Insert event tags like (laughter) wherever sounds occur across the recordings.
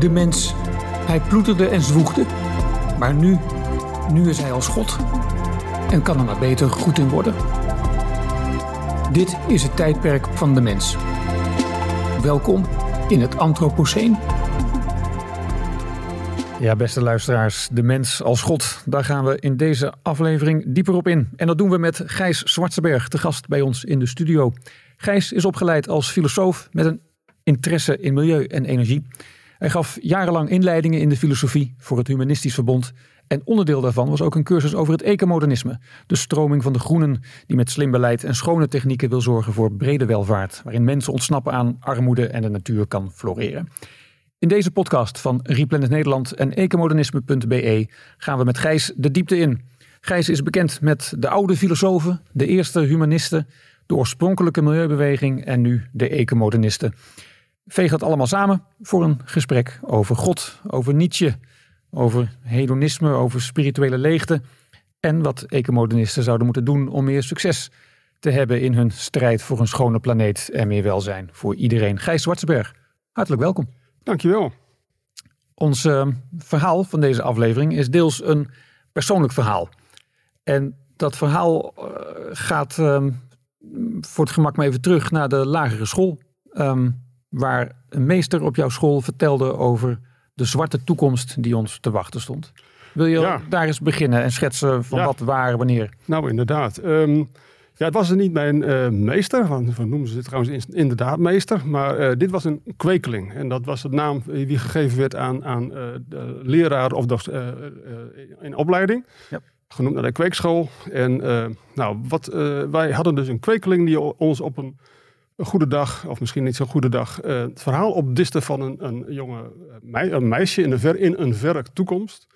De mens, hij ploeterde en zwoegde. Maar nu, nu is hij als God. En kan er maar beter goed in worden. Dit is het tijdperk van de mens. Welkom in het Anthropoceen. Ja, beste luisteraars, de mens als God. Daar gaan we in deze aflevering dieper op in. En dat doen we met Gijs Zwartsenberg, te gast bij ons in de studio. Gijs is opgeleid als filosoof met een interesse in milieu en energie. Hij gaf jarenlang inleidingen in de filosofie voor het Humanistisch Verbond. En onderdeel daarvan was ook een cursus over het ecomodernisme. De stroming van de groenen die met slim beleid en schone technieken wil zorgen voor brede welvaart. Waarin mensen ontsnappen aan armoede en de natuur kan floreren. In deze podcast van Replanet Nederland en ecomodernisme.be gaan we met Gijs de diepte in. Gijs is bekend met de oude filosofen, de eerste humanisten, de oorspronkelijke milieubeweging en nu de ecomodernisten. Veeg dat allemaal samen voor een gesprek over God, over Nietzsche, over hedonisme, over spirituele leegte en wat ecomodernisten zouden moeten doen om meer succes te hebben in hun strijd voor een schone planeet en meer welzijn voor iedereen. Gijs Zwartsberg, hartelijk welkom. Dankjewel. Ons uh, verhaal van deze aflevering is deels een persoonlijk verhaal. En dat verhaal uh, gaat uh, voor het gemak maar even terug naar de lagere school. Um, waar een meester op jouw school vertelde over de zwarte toekomst die ons te wachten stond. Wil je ja. daar eens beginnen en schetsen van ja. wat, waar, wanneer? Nou, inderdaad. Um, ja, het was er niet mijn uh, meester, want we noemen ze dit trouwens inderdaad meester, maar uh, dit was een kwekeling. En dat was de naam die gegeven werd aan, aan uh, de leraar of de, in opleiding. Ja. Genoemd naar de kweekschool. En nou, wat, wij hadden dus een kwekeling die ons op een een goede dag, of misschien niet zo'n goede dag, uh, het verhaal opdiste van een, een jonge mei, een meisje in een, ver, in een verre toekomst.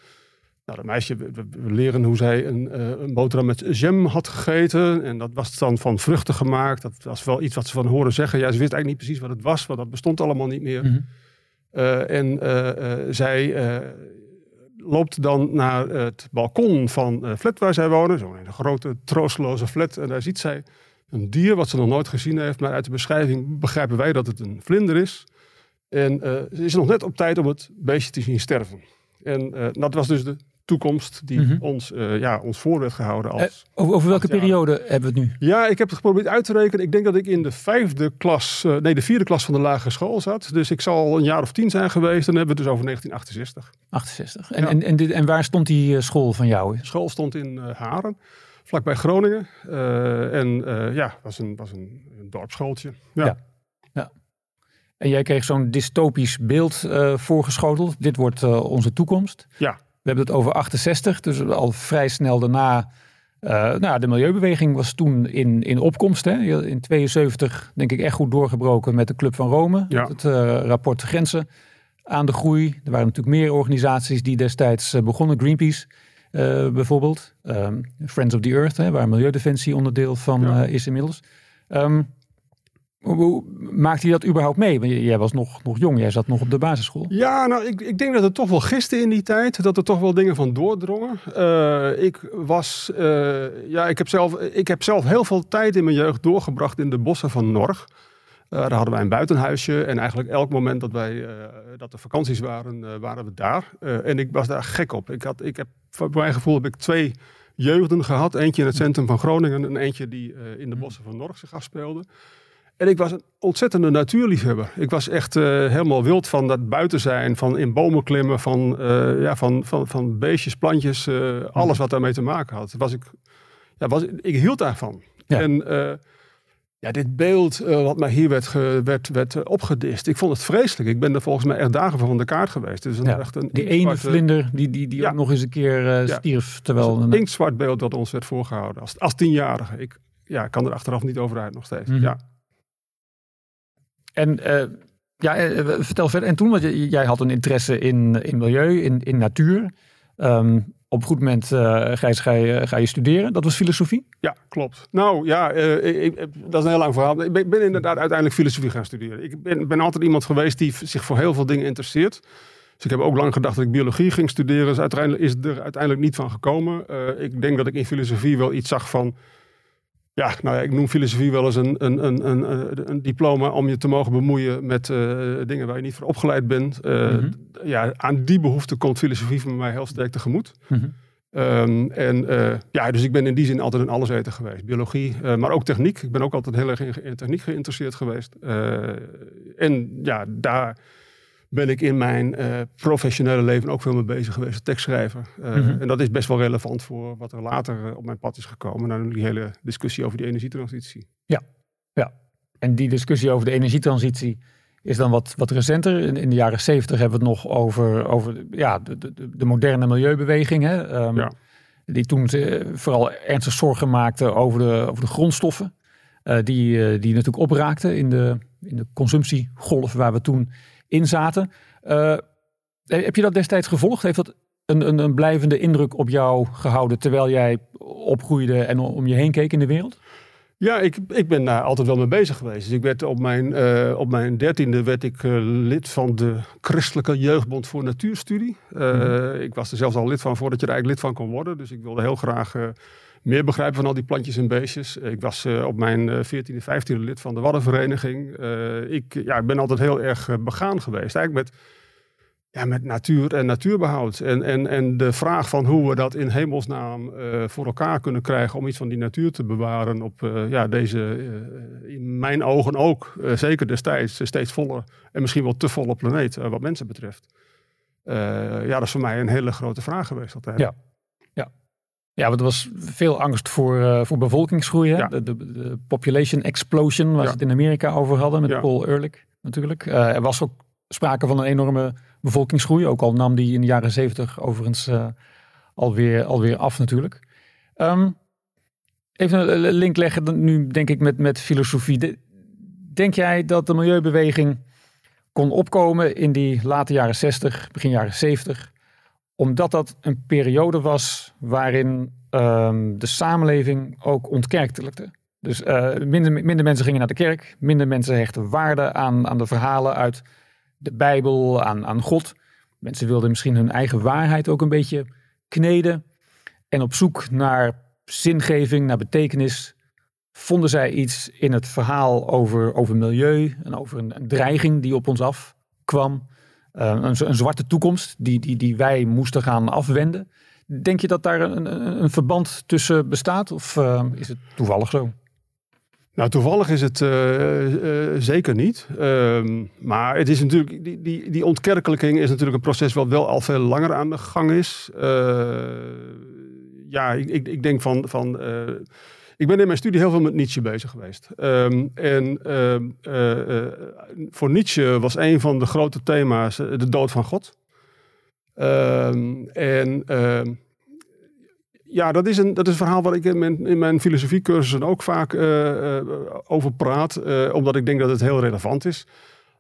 Nou, dat meisje, we, we, leren hoe zij een, uh, een boterham met jam had gegeten. En dat was dan van vruchten gemaakt. Dat was wel iets wat ze van horen zeggen. Ja, ze wist eigenlijk niet precies wat het was, want dat bestond allemaal niet meer. Mm -hmm. uh, en zij loopt dan naar het balkon van de flat waar zij wonen. Zo'n grote, troosteloze flat. En daar ziet zij een dier wat ze nog nooit gezien heeft. Maar uit de beschrijving begrijpen wij dat het een vlinder is. En uh, ze is nog net op tijd om het beestje te zien sterven. En uh, dat was dus de toekomst die mm -hmm. ons, uh, ja, ons voor werd gehouden. Als over, over welke periode hebben we het nu? Ja, ik heb het geprobeerd uit te rekenen. Ik denk dat ik in de vijfde klas, nee, de vierde klas van de lagere school zat. Dus ik zal een jaar of tien zijn geweest. En dan hebben we het dus over 1968. 68. En, ja. en, en, dit, en, waar stond die school van jou? De school stond in Haren vlakbij Groningen. Uh, en uh, ja, was een, was een, een dorpsschooltje. Ja. ja. ja. En jij kreeg zo'n dystopisch beeld uh, voorgeschoteld. Dit wordt onze toekomst. Ja. We hebben het over 68, dus al vrij snel daarna. nou, de milieubeweging was toen in, in opkomst. Hè? In 72 denk ik echt goed doorgebroken met de Club van Rome. Ja. Het rapport Grenzen aan de groei. Er waren natuurlijk meer organisaties die destijds begonnen. Greenpeace. Uh, bijvoorbeeld. Um, Friends of the Earth, hè, waar Milieudefensie onderdeel van ja. uh, is inmiddels. Um, hoe, maakte hij dat überhaupt mee? Want jij was nog, nog jong, jij zat nog op de basisschool. Ja, nou, ik, ik denk dat het toch wel giste in die tijd. Dat er toch wel dingen van doordrongen. Uh, ik was, ja, ik heb, zelf, ik heb zelf heel veel tijd in mijn jeugd doorgebracht in de bossen van Norg. Uh, daar hadden wij een buitenhuisje en eigenlijk elk moment dat, wij, uh, dat er vakanties waren, uh, waren we daar. en ik was daar gek op. Ik, had, ik heb, voor mijn gevoel heb ik twee jeugden gehad. Eentje in het centrum van Groningen en eentje die in de bossen van Norg zich afspeelde. En ik was een ontzettende natuurliefhebber. Ik was echt helemaal wild van dat buiten zijn, van in bomen klimmen, van, ja, van, van, van beestjes, plantjes, alles wat daarmee te maken had. Was ik, ja, was, ik hield daarvan. Ja. En ja, dit beeld uh, wat mij hier werd, ge, werd, werd uh, opgedist. Ik vond het vreselijk. Ik ben er volgens mij echt dagen van de kaart geweest. Dus ja, echt een die ene vlinder die, die, die ja. ook nog eens een keer uh, stierf. Terwijl een inktzwart beeld dat ons werd voorgehouden. Als, als tienjarige. Ik ja, kan er achteraf niet over uit nog steeds. Mm -hmm. Ja. En ja, vertel verder. En toen, want jij had een interesse in, in milieu, in, in natuur. Um, op goed moment Gijs, ga, je, ga je studeren. Dat was filosofie? Ja, klopt. Nou ja, uh, ik, dat is een heel lang verhaal. Ik ben, inderdaad uiteindelijk filosofie gaan studeren. Ik ben, ben, altijd iemand geweest die zich voor heel veel dingen interesseert. Dus ik heb ook lang gedacht dat ik biologie ging studeren. Dus uiteindelijk is er uiteindelijk niet van gekomen. Uh, ik denk dat ik in filosofie wel iets zag van... Ja, nou ja, ik noem filosofie wel eens een, een, een, een, een diploma om je te mogen bemoeien met dingen waar je niet voor opgeleid bent. Mhm. Ja, aan die behoefte komt filosofie van mij heel sterk tegemoet. Mm Um, en uh, ja, dus ik ben in die zin altijd in alles eten geweest. Biologie, maar ook techniek. Ik ben ook altijd heel erg in, techniek geïnteresseerd geweest. En ja, daar ben ik in mijn professionele leven ook veel mee bezig geweest. Tekstschrijver. Mm -hmm. En dat is best wel relevant voor wat er later op mijn pad is gekomen. Naar die hele discussie over die energietransitie. Ja, ja. En die discussie over de energietransitie is dan wat, wat recenter. In, in de jaren zeventig hebben we het nog over, over ja, de, de, de moderne milieubeweging. Hè, um, Die toen vooral ernstig zorgen maakte over de, over de grondstoffen. Uh, die, die natuurlijk opraakten in de, in de consumptiegolf waar we toen in zaten. heb je dat destijds gevolgd? Heeft dat een, een, een blijvende indruk op jou gehouden terwijl jij opgroeide en om je heen keek in de wereld? Ja, ik, ik ben daar altijd wel mee bezig geweest. Dus ik werd op mijn, uh, op mijn dertiende werd ik uh, lid van de Christelijke Jeugdbond voor Natuurstudie. Uh, mm Ik was er zelfs al lid van voordat je er eigenlijk lid van kon worden. Dus ik wilde heel graag meer begrijpen van al die plantjes en beestjes. Ik was op mijn veertiende, vijftiende lid van de Waddenvereniging. ik ja, ben altijd heel erg begaan geweest. Eigenlijk met ja, met natuur en natuurbehoud. En, en, en de vraag van hoe we dat in hemelsnaam voor elkaar kunnen krijgen om iets van die natuur te bewaren op ja, deze, in mijn ogen ook, zeker destijds, steeds volle en misschien wel te volle planeet wat mensen betreft. ja, dat is voor mij een hele grote vraag geweest altijd. Ja. Ja, want er was veel angst voor, voor bevolkingsgroei. Ja. De, de, de, population explosion, waar ze het in Amerika over hadden met Paul Ehrlich natuurlijk. er was ook sprake van een enorme bevolkingsgroei. Ook al nam die in de jaren zeventig overigens uh, alweer, alweer af natuurlijk. Um, even een link leggen nu denk ik met, met filosofie. denk jij dat de milieubeweging kon opkomen in die late jaren 60, begin jaren 70, omdat dat een periode was waarin um, de samenleving ook ontkerkelijkte? Dus uh, minder, minder mensen gingen naar de kerk, minder mensen hechten waarde aan, aan de verhalen uit de Bijbel, aan, aan God. Mensen wilden misschien hun eigen waarheid ook een beetje kneden. En op zoek naar zingeving, naar betekenis, vonden zij iets in het verhaal over, over milieu en over een, een dreiging die op ons afkwam. Uh, een, een, zwarte toekomst die, die, die wij moesten gaan afwenden. Denk je dat daar een, een, verband tussen bestaat of uh, is het toevallig zo? Nou, toevallig is het uh, uh, zeker niet. Um, maar het is natuurlijk, die, die, die ontkerkelijking is natuurlijk een proces wat wel al veel langer aan de gang is. Uh, ja, ik, ik, ik, denk van. van ik ben in mijn studie heel veel met Nietzsche bezig geweest. Um, en ehm, voor Nietzsche was een van de grote thema's de dood van God. en ja, dat is, een, dat is een verhaal waar ik in mijn, in mijn filosofiecursussen ook vaak over praat. Omdat ik denk dat het heel relevant is.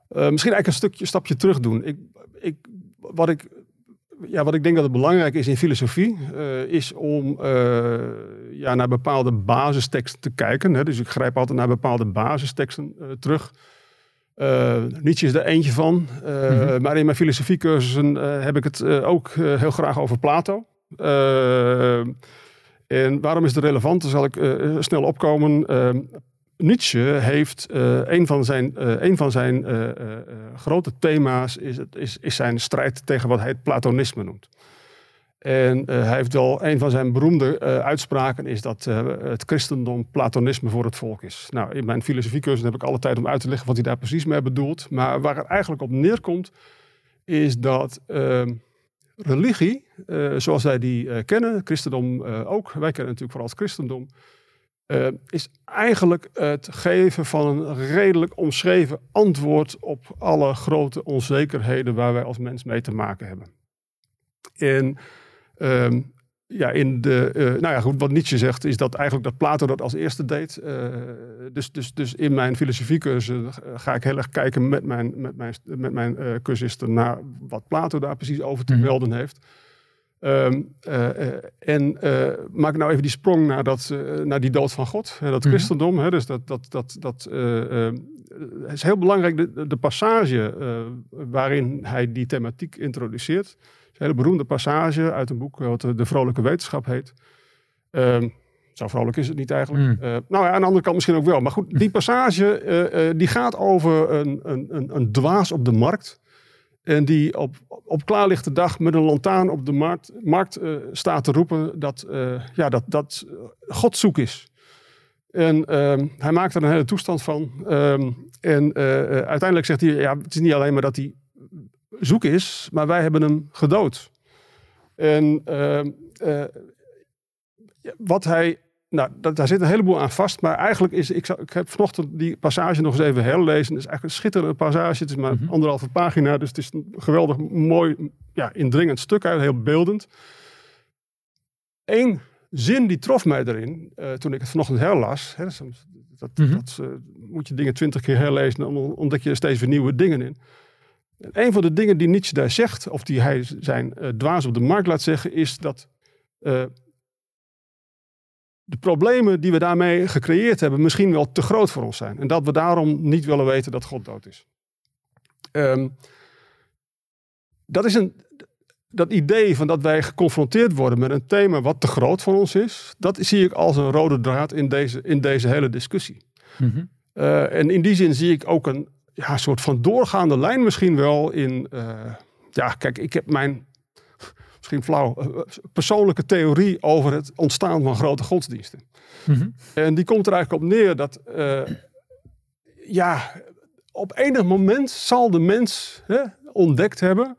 misschien eigenlijk een stukje stapje terug doen. Ik, ik, wat, ik, ja, wat ik denk dat het belangrijk is in filosofie, is om ja, naar bepaalde basisteksten te kijken. Hè. Dus ik grijp altijd naar bepaalde basisteksten terug. Nietzsche is er eentje van. Mm Maar in mijn filosofiecursussen heb ik het ook heel graag over Plato. En waarom is het relevant? Dan zal ik snel opkomen. Nietzsche heeft een van zijn, een van zijn grote thema's is, is, is zijn strijd tegen wat hij het Platonisme noemt. En hij heeft wel een van zijn beroemde uitspraken is dat het christendom Platonisme voor het volk is. Nou, in mijn filosofiecursus heb ik alle tijd om uit te leggen wat hij daar precies mee bedoelt. Maar waar het eigenlijk op neerkomt, is dat ehm, religie, zoals wij die kennen, christendom ook, wij kennen natuurlijk vooral het christendom, is eigenlijk het geven van een redelijk omschreven antwoord op alle grote onzekerheden waar wij als mens mee te maken hebben. En um, ja, in de, uh, nou ja, goed, wat Nietzsche zegt is dat eigenlijk dat Plato dat als eerste deed. Uh, dus, dus, dus in mijn filosofiecursus ga ik heel erg kijken met mijn, met mijn, met mijn cursisten naar wat Plato daar precies over te mhm. melden heeft. Um, en maak nou even die sprong naar, dat, naar die dood van God, hè, dat mm christendom. Hè, dus dat, dat, dat, dat is heel belangrijk, de, de passage waarin hij die thematiek introduceert een hele beroemde passage uit een boek wat De Vrolijke Wetenschap heet. Ehm, Zo vrolijk is het niet eigenlijk. Mm. nou ja, aan de andere kant misschien ook wel. Maar goed, die passage die gaat over een, een, een, een dwaas op de markt. En die op, op klaarlichte dag met een lantaarn op de markt, markt staat te roepen dat, ja, dat, dat God zoek is. En ehm, hij maakt er een hele toestand van. Ehm, en uiteindelijk zegt hij, ja, het is niet alleen maar dat hij zoek is, maar wij hebben hem gedood. En ehm, uh, wat hij, nou, dat, daar zit een heleboel aan vast, maar eigenlijk is, ik, ik heb vanochtend die passage nog eens even herlezen. Het is eigenlijk een schitterende passage. Het is maar mm anderhalve pagina, dus het is een geweldig mooi, ja, indringend stuk uit, heel beeldend. Eén zin die trof mij erin, uh, toen ik het vanochtend herlas. Hè, dat, mm dat uh, moet je dingen twintig keer herlezen, dan ontdek je er steeds weer nieuwe dingen in. een van de dingen die Nietzsche daar zegt, of die hij zijn uh, dwaas op de markt laat zeggen, is dat de problemen die we daarmee gecreëerd hebben misschien wel te groot voor ons zijn. En dat we daarom niet willen weten dat God dood is. Um, dat is een, dat idee van dat wij geconfronteerd worden met een thema wat te groot voor ons is, dat zie ik als een rode draad in deze, in deze hele discussie. Mm -hmm. uh, en in die zin zie ik ook een ja, soort van doorgaande lijn misschien wel in. Uh, ja, kijk, ik heb mijn misschien flauw, eh, persoonlijke theorie over het ontstaan van grote godsdiensten. Mhm. En die komt er eigenlijk op neer dat, uh, ja, op enig moment zal de mens hè, ontdekt hebben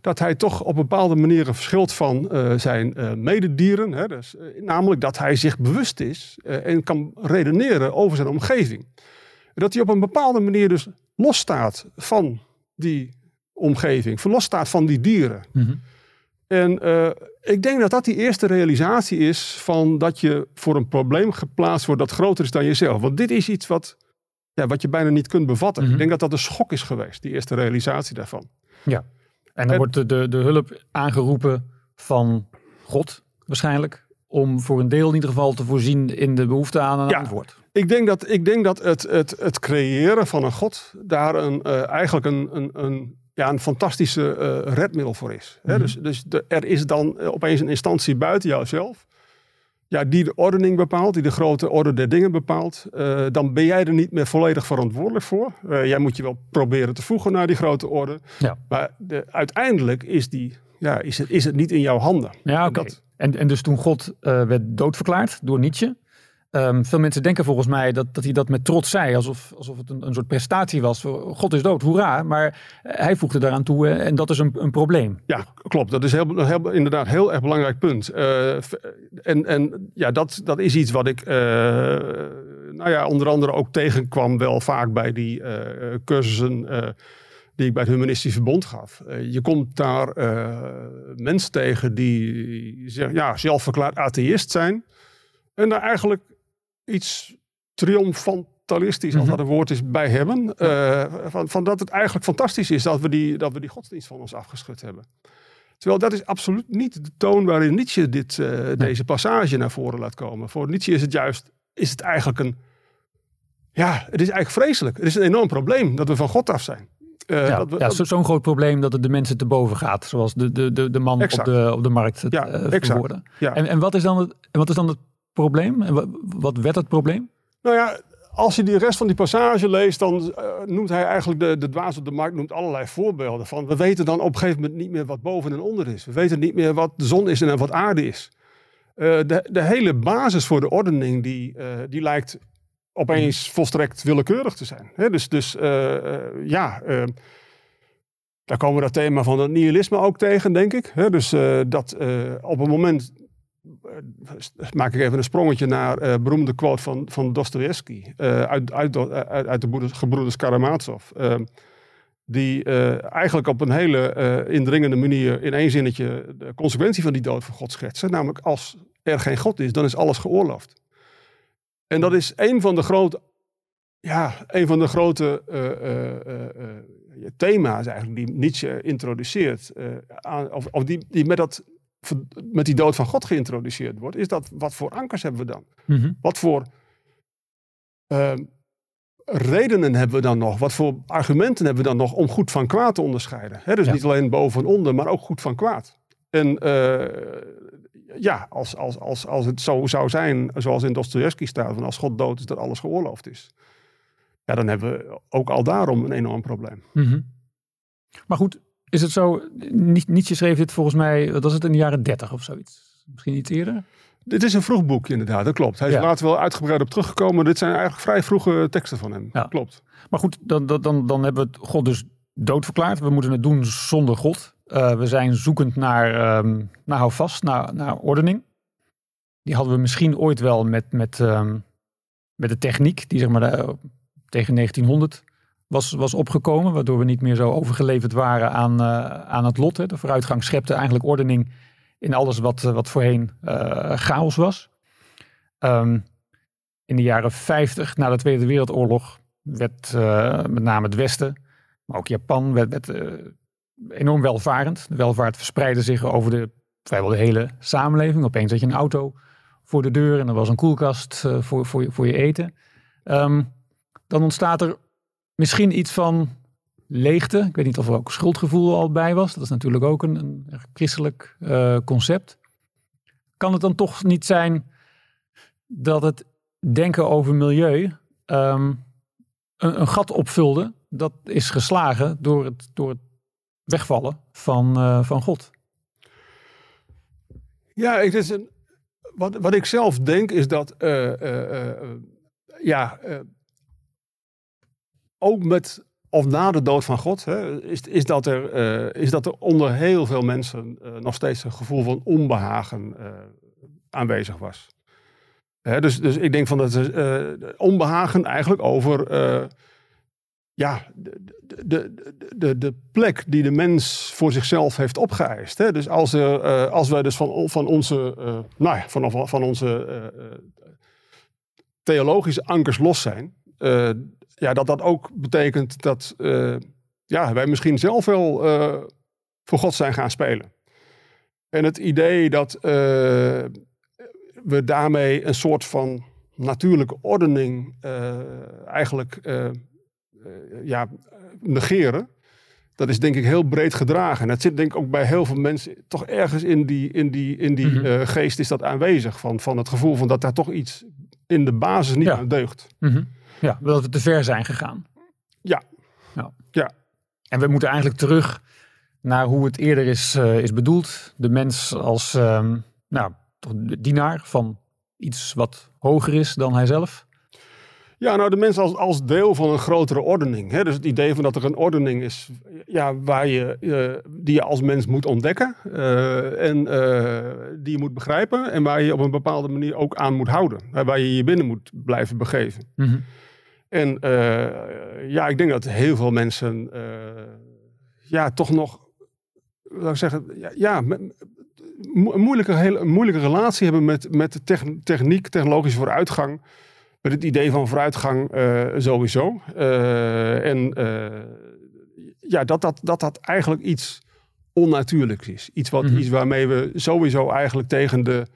dat hij toch op bepaalde manieren verschilt van uh, zijn uh, mededieren. Hè, dus, namelijk dat hij zich bewust is en kan redeneren over zijn omgeving. Dat hij op een bepaalde manier dus losstaat van die omgeving, losstaat van die dieren. Mm en uh, ik denk dat dat die eerste realisatie is van dat je voor een probleem geplaatst wordt dat groter is dan jezelf. Want dit is iets wat, ja, wat je bijna niet kunt bevatten. Mm -hmm. Ik denk dat dat een schok is geweest, die eerste realisatie daarvan. Ja, en dan en, wordt de, de, de hulp aangeroepen van God waarschijnlijk. Om voor een deel in ieder geval te voorzien in de behoefte aan een ja, antwoord. Ik denk dat, ik denk dat het, het, het creëren van een God daar een, uh, eigenlijk een, een, een ja, een fantastische uh, redmiddel voor is. Mm -hmm. Dus, dus de, er is dan eh, opeens een instantie buiten jouzelf. Ja, die de ordening bepaalt, die de grote orde der dingen bepaalt. Uh, dan ben jij er niet meer volledig verantwoordelijk voor. jij moet je wel proberen te voegen naar die grote orde. Ja. Maar de, uiteindelijk is, die, ja, is, het, is het niet in jouw handen. Ja, oké. Okay. En, en, dus toen God werd doodverklaard door Nietzsche. Um, veel mensen denken volgens mij dat, dat hij dat met trots zei, alsof, alsof het een, een soort prestatie was. God is dood, hoera. Maar eh, hij voegde daaraan toe uh, en dat is een, een probleem. Ja, klopt. Dat is heel, heel, inderdaad een heel erg belangrijk punt. Uh, en, en ja, dat, dat is iets wat ik nou ja, onder andere ook tegenkwam wel vaak bij die cursussen die ik bij het Humanistisch Verbond gaf. je komt daar mensen tegen die ja, zelfverklaard atheïst zijn. En daar eigenlijk iets triomfantalistisch, als mhm. dat een woord is, bij hebben. Uh, van, van dat het eigenlijk fantastisch is dat we, die, dat we die godsdienst van ons afgeschud hebben. Terwijl dat is absoluut niet de toon waarin Nietzsche dit, uh, deze passage naar voren laat komen. Voor Nietzsche is het juist, is het eigenlijk een, ja, het is eigenlijk vreselijk. Het is een enorm probleem dat we van God af zijn. Uh, ja, ja zo'n groot probleem dat het de mensen te boven gaat. Zoals de, de, de, de man op de, op de markt het ja, uh. Ja. En, en wat, is dan het, wat is dan het probleem? En wat werd het probleem? Nou ja, als je die rest van die passage leest, dan uh, noemt hij eigenlijk de, de dwaas op de markt noemt allerlei voorbeelden van. We weten dan op een gegeven moment niet meer wat boven en onder is. We weten niet meer wat de zon is en wat aarde is. Uh, de, de hele basis voor de ordening die, uh, die lijkt opeens volstrekt willekeurig te zijn. Dus dus ja, daar komen we dat thema van het nihilisme ook tegen, denk ik. Dus dat op een moment maak ik even een sprongetje naar uh, beroemde quote van, van Dostoevsky uh, uit, uit, uit, de gebroeders Karamazov. Ehm, die eigenlijk op een hele indringende manier in één zinnetje de consequentie van die dood van God schetsen. Namelijk als er geen God is, dan is alles geoorloofd. En dat is een van de grote, ja, een van de grote thema's eigenlijk die Nietzsche introduceert. Of, of die, die met dat met die dood van God geïntroduceerd wordt, is dat wat voor ankers hebben we dan? Mhm. Wat voor uh, redenen hebben we dan nog? Wat voor argumenten hebben we dan nog om goed van kwaad te onderscheiden? dus niet alleen boven en onder, maar ook goed van kwaad. En ja, als, als, als, als het zo zou zijn, zoals in Dostoevsky staat, van als God dood is, dat alles geoorloofd is. Ja, dan hebben we ook al daarom een enorm probleem. Mhm. Maar goed, is het zo, Nietzsche schreef dit volgens mij, wat was het in de jaren 30 of zoiets? Misschien iets eerder? Dit is een vroeg boekje inderdaad, dat klopt. Hij is later wel uitgebreid op teruggekomen. Dit zijn eigenlijk vrij vroege teksten van hem. Ja. Klopt. Maar goed, dan, dan, dan hebben we God dus doodverklaard. We moeten het doen zonder God. Uh, we zijn zoekend naar, um, naar houvast, naar, naar ordening. Die hadden we misschien ooit wel met, met, um, met de techniek, die zeg maar de, tegen 1900 was, was opgekomen. Waardoor we niet meer zo overgeleverd waren aan, uh, aan het lot. Hè. De vooruitgang schepte eigenlijk ordening in alles wat, wat voorheen uh, chaos was. Um, in de jaren 50, na de Tweede Wereldoorlog, werd met name het Westen, maar ook Japan, werd, werd enorm welvarend. De welvaart verspreidde zich over de, vrijwel de hele samenleving. Opeens had je een auto voor de deur en er was een koelkast voor, voor, je, voor je eten. Um, dan ontstaat er misschien iets van leegte. Ik weet niet of er ook schuldgevoel al bij was. Dat is natuurlijk ook een, een christelijk uh, concept. Kan het dan toch niet zijn dat het denken over milieu um, een, een, gat opvulde dat is geslagen door het, door het wegvallen van, uh, van God. Ja, is een, wat, wat ik zelf denk is dat, uh, ja, ook met of na de dood van God, hè, is, is, dat er, is dat er onder heel veel mensen nog steeds een gevoel van onbehagen aanwezig was. Hè, dus, dus ik denk van dat onbehagen eigenlijk over ja, de, de, de, de plek die de mens voor zichzelf heeft opgeëist. Hè? Dus als, er, als wij dus van, van onze, nou ja, van, van onze theologische ankers los zijn, ja, dat dat ook betekent dat ja, wij misschien zelf wel voor God zijn gaan spelen. En het idee dat we daarmee een soort van natuurlijke ordening eigenlijk eh, ja, negeren. Dat is denk ik heel breed gedragen. En dat zit denk ik ook bij heel veel mensen toch ergens in die, in die, in die mhm. eh, geest is dat aanwezig. Van, van het gevoel van dat daar toch iets in de basis niet aan deugt. Mm Ja, dat we te ver zijn gegaan. Ja. ja. ja. En we moeten eigenlijk terug naar hoe het eerder is, uh, is bedoeld. De mens als um, nou, dienaar van iets wat hoger is dan hijzelf. Ja, nou de mens als, als deel van een grotere ordening. Hè? Dus het idee van dat er een ordening is ja, waar je, uh, die je als mens moet ontdekken uh, en uh, die je moet begrijpen en waar je op een bepaalde manier ook aan moet houden. waar je je binnen moet blijven begeven. Mm -hmm. En ja, ik denk dat heel veel mensen ja, toch nog, laat ik zeggen, ja, ja een moeilijke, hele, moeilijke relatie hebben met, met techniek, technologische vooruitgang met het idee van vooruitgang uh, sowieso. En ja, dat dat, dat dat eigenlijk iets onnatuurlijks is. Iets, wat, mm -hmm. iets waarmee we sowieso eigenlijk tegen de,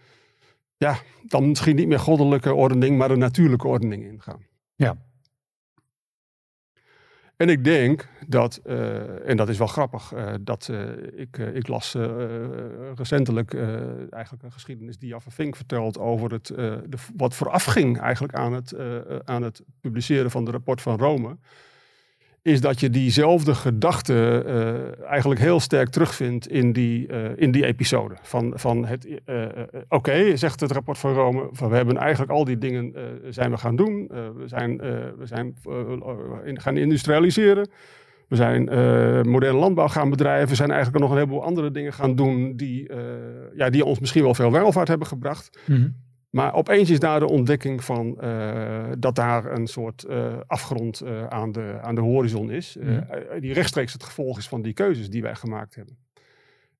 ja, dan misschien niet meer goddelijke ordening, maar de natuurlijke ordening ingaan. Ja. En ik denk dat, uh, en dat is wel grappig, uh, dat uh, ik, ik las recentelijk eigenlijk een geschiedenis die Jaffa Vink vertelt over het, de, wat voorafging eigenlijk aan het, aan het publiceren van de rapport van Rome is dat je diezelfde gedachte uh, eigenlijk heel sterk terugvindt in die, uh, in die episode. Van, van het, uh, oké, zegt het rapport van Rome, van we hebben eigenlijk al die dingen zijn we gaan doen. we zijn, we zijn gaan industrialiseren. We zijn moderne landbouw gaan bedrijven. We zijn eigenlijk nog een heleboel andere dingen gaan doen die, ja, die ons misschien wel veel welvaart hebben gebracht. Mm. Maar opeens is daar de ontdekking van uh, dat daar een soort uh, afgrond uh, aan, de, aan de horizon is. Mm. die rechtstreeks het gevolg is van die keuzes die wij gemaakt hebben.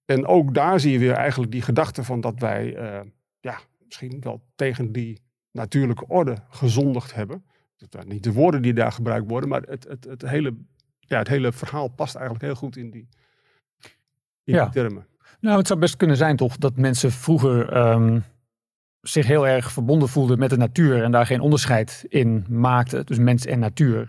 En ook daar zie je weer eigenlijk die gedachte van dat wij ja, misschien wel tegen die natuurlijke orde gezondigd hebben. Dat niet de woorden die daar gebruikt worden, maar het, het, het, hele, ja, het hele verhaal past eigenlijk heel goed in die, in ja. die termen. Nou, het zou best kunnen zijn toch dat mensen vroeger... Um zich heel erg verbonden voelde met de natuur en daar geen onderscheid in maakte, dus mens en natuur.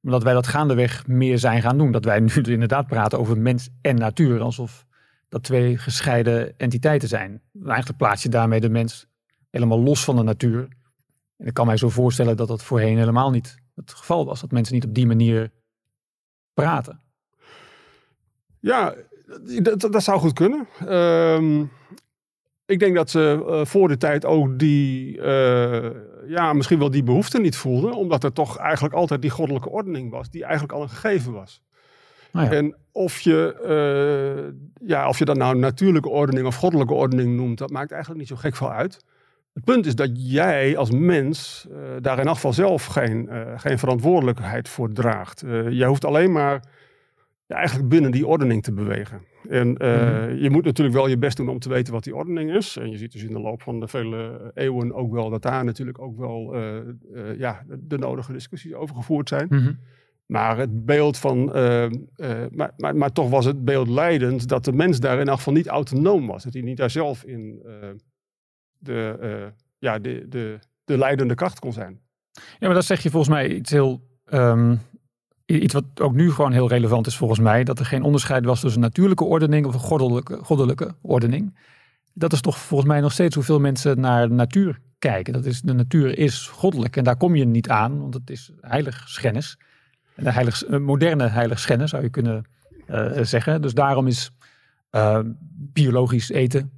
Dat wij dat gaandeweg meer zijn gaan doen. Dat wij nu (laughs) inderdaad praten over mens en natuur, alsof dat twee gescheiden entiteiten zijn. Eigenlijk plaats je daarmee de mens helemaal los van de natuur. En ik kan mij zo voorstellen dat dat voorheen helemaal niet het geval was. Dat mensen niet op die manier praten. Ja, dat, dat zou goed kunnen. Ehm, ik denk dat ze uh, voor de tijd ook die, uh, ja, misschien wel die behoefte niet voelden. Omdat er toch eigenlijk altijd die goddelijke ordening was. Die eigenlijk al een gegeven was. Oh ja. En of je, uh, ja, of je dat nou natuurlijke ordening of goddelijke ordening noemt, dat maakt eigenlijk niet zo gek veel uit. Het punt is dat jij als mens daar in afval zelf geen, geen verantwoordelijkheid voor draagt. jij hoeft alleen maar ja, eigenlijk binnen die ordening te bewegen. En mm-hmm. je moet natuurlijk wel je best doen om te weten wat die ordening is. En je ziet dus in de loop van de vele eeuwen ook wel dat daar natuurlijk ook wel ja, de, nodige discussies over gevoerd zijn. Mm-hmm. Maar het beeld van, maar, maar, maar, toch was het beeld leidend dat de mens daar in elk geval niet autonoom was. Dat hij niet daar zelf in de, ja, de, de, de leidende kracht kon zijn. Ja, maar dat zeg je volgens mij iets heel, um, iets wat ook nu gewoon heel relevant is volgens mij. Dat er geen onderscheid was tussen natuurlijke ordening of een goddelijke, goddelijke ordening. Dat is toch volgens mij nog steeds hoeveel mensen naar de natuur kijken. Dat is, de natuur is goddelijk en daar kom je niet aan, want het is heilig schennis de heilig, moderne heiligschennis zou je kunnen uh, zeggen. Dus daarom is uh, biologisch eten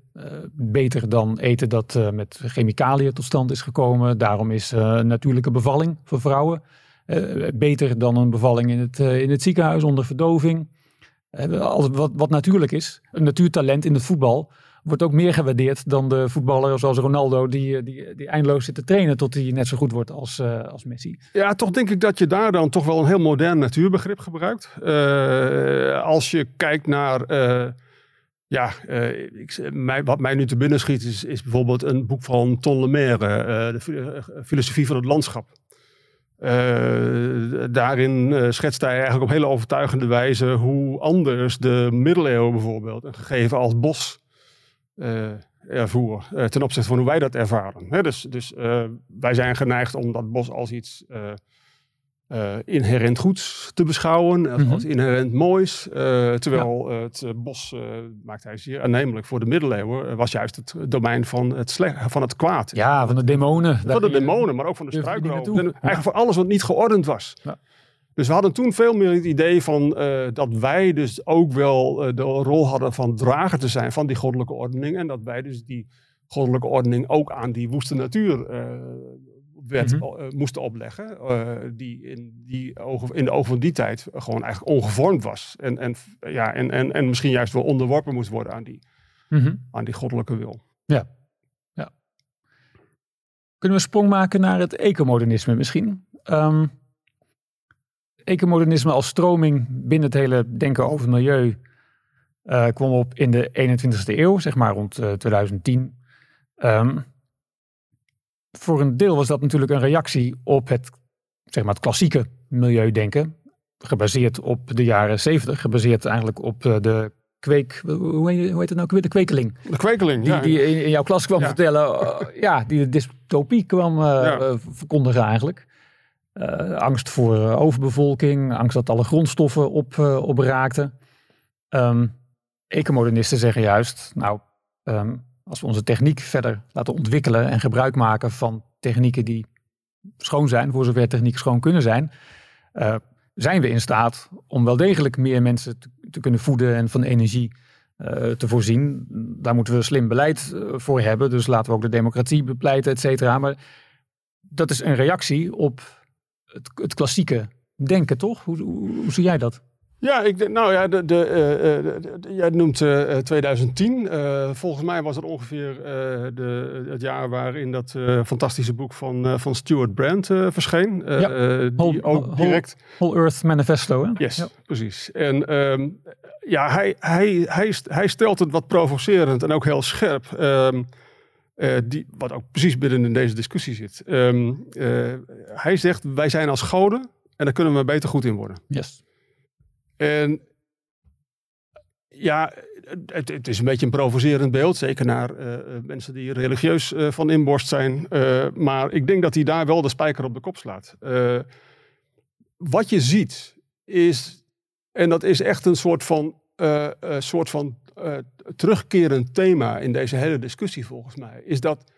beter dan eten dat met chemicaliën tot stand is gekomen. Daarom is natuurlijke bevalling voor vrouwen beter dan een bevalling in het, in het ziekenhuis onder verdoving. Alles wat, wat natuurlijk is, een natuurtalent in het voetbal wordt ook meer gewaardeerd dan de voetballer zoals Ronaldo, die, die, die eindeloos zit te trainen tot hij net zo goed wordt als, uh, als Messi. Ja, toch denk ik dat je daar dan toch wel een heel modern natuurbegrip gebruikt. Uh, als je kijkt naar. Uh, ja, wat mij nu te binnen schiet is, is bijvoorbeeld een boek van Ton Lemaire, de filosofie van het landschap. Daarin schetst hij eigenlijk op hele overtuigende wijze hoe anders de middeleeuwen bijvoorbeeld, een gegeven als bos, uh, ervoer ten opzichte van hoe wij dat ervaren. Dus dus wij zijn geneigd om dat bos als iets inherent goeds te beschouwen, als, mm -hmm. inherent moois. terwijl ja. het bos, maakt hij zeer aannemelijk voor de middeleeuwen, was juist het domein van het, van het kwaad. Ja, van de demonen. Van de demonen, maar ook van de struikroop. Eigenlijk voor alles wat niet geordend was. Ja. Dus we hadden toen veel meer het idee van uh, dat wij dus ook wel uh, de rol hadden van drager te zijn van die goddelijke ordening. En dat wij dus die goddelijke ordening ook aan die woeste natuur uh, wet, mm -hmm. moesten opleggen. die, in, die ogen, in de ogen van die tijd gewoon eigenlijk ongevormd was. En, en, ja, en, en, en misschien juist wel onderworpen moest worden aan die, mm -hmm. aan die goddelijke wil. Ja. ja. Kunnen we sprong maken naar het ecomodernisme misschien? Um, ecomodernisme als stroming binnen het hele denken over milieu uh, kwam op in de 21ste eeuw, zeg maar rond uh, 2010. Um, voor een deel was dat natuurlijk een reactie op het, zeg maar, het klassieke milieudenken, gebaseerd op de jaren 70, gebaseerd eigenlijk op uh, de kweek, hoe heet, het nou, de kwekeling. De kwekeling, die, ja. Die in, jouw klas kwam Ja. vertellen, uh, (laughs) ja, die de dystopie kwam uh, Ja. verkondigen eigenlijk. Uh, angst voor overbevolking, angst dat alle grondstoffen op, opraakten. Um, ecomodernisten zeggen juist, nou, um, als we onze techniek verder laten ontwikkelen en gebruik maken van technieken die schoon zijn, voor zover techniek schoon kunnen zijn, uh, zijn we in staat om wel degelijk meer mensen te, kunnen voeden en van energie uh, te voorzien. Daar moeten we slim beleid uh, voor hebben, dus laten we ook de democratie bepleiten, et cetera. Maar dat is een reactie op het, het klassieke denken, toch? Hoe, hoe, hoe, zie jij dat? Ja, ik denk, nou ja, de, de, uh, de, de jij noemt uh, 2010. Uh, volgens mij was het ongeveer de, het jaar waarin dat fantastische boek van, van Stuart Brand verscheen. ja. die whole, ook direct. Whole Earth Manifesto, hè? Yes, ja. precies. En um, ja, hij, hij, hij, hij stelt het wat provocerend en ook heel scherp. Um, uh, die, wat ook precies binnen in deze discussie zit. Um, uh, hij zegt, wij zijn als goden en daar kunnen we beter goed in worden. Yes. En ja, het, het, is een beetje een provocerend beeld, zeker naar uh, mensen die religieus van inborst zijn. maar ik denk dat hij daar wel de spijker op de kop slaat. wat je ziet is, en dat is echt een soort van, soort van terugkerend thema in deze hele discussie volgens mij, is dat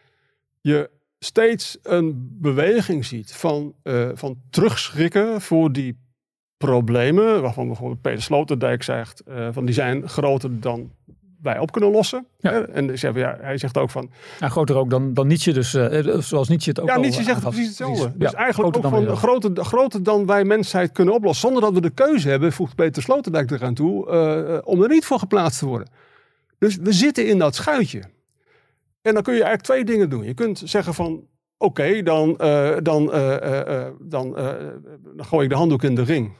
je steeds een beweging ziet van, van terugschrikken voor die problemen, waarvan bijvoorbeeld Peter Sloterdijk zegt, uh, van die zijn groter dan wij op kunnen lossen. Ja. En ja, hij zegt ook van... Ja, groter ook dan, dan Nietzsche, dus uh, zoals Nietzsche het ook Ja, Nietzsche zegt precies hetzelfde. Dus eigenlijk ook van groter, groter dan wij mensheid kunnen oplossen. Zonder dat we de keuze hebben, voegt Peter Sloterdijk eraan toe, uh, om er niet voor geplaatst te worden. Dus we zitten in dat schuitje. En dan kun je eigenlijk twee dingen doen. Je kunt zeggen van, oké, dan, uh, dan, uh, dan, dan gooi ik de handdoek in de ring.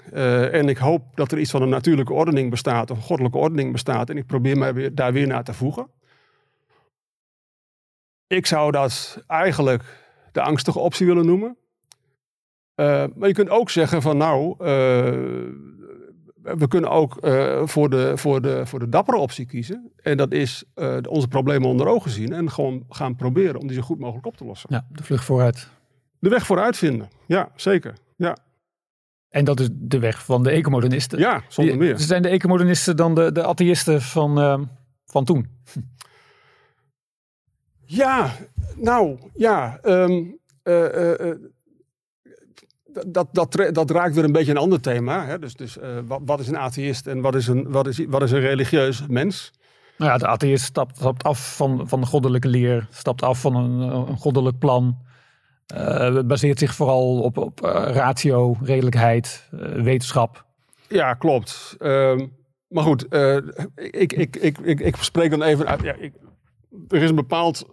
en ik hoop dat er iets van een natuurlijke ordening bestaat, of een goddelijke ordening bestaat. En ik probeer mij daar weer naar te voegen. Ik zou dat eigenlijk de angstige optie willen noemen. maar je kunt ook zeggen van nou, we kunnen ook uh, voor, de, voor, de, voor de dappere optie kiezen. En dat is uh, onze problemen onder ogen zien. En gewoon gaan proberen om die zo goed mogelijk op te lossen. Ja, de vlucht vooruit. De weg vooruit vinden. Ja, zeker. Ja. En dat is de weg van de ecomodernisten. Ja, zonder meer. Ze zijn de ecomodernisten dan de, de atheïsten van, uh, van toen. Ja, nou ja. Um, dat, dat, dat raakt weer een beetje een ander thema. Hè? Dus, dus uh, wat, wat, is een atheïst en wat is een, wat is, wat is een religieus mens? Nou ja, de atheïst stapt, stapt af van, van de goddelijke leer, stapt af van een, een goddelijk plan. Uh, baseert zich vooral op, op ratio, redelijkheid, wetenschap. Ja, klopt. Ehm, maar goed, ik, ik, ik, ik, ik spreek dan even uit. Ja, ik, er is een bepaald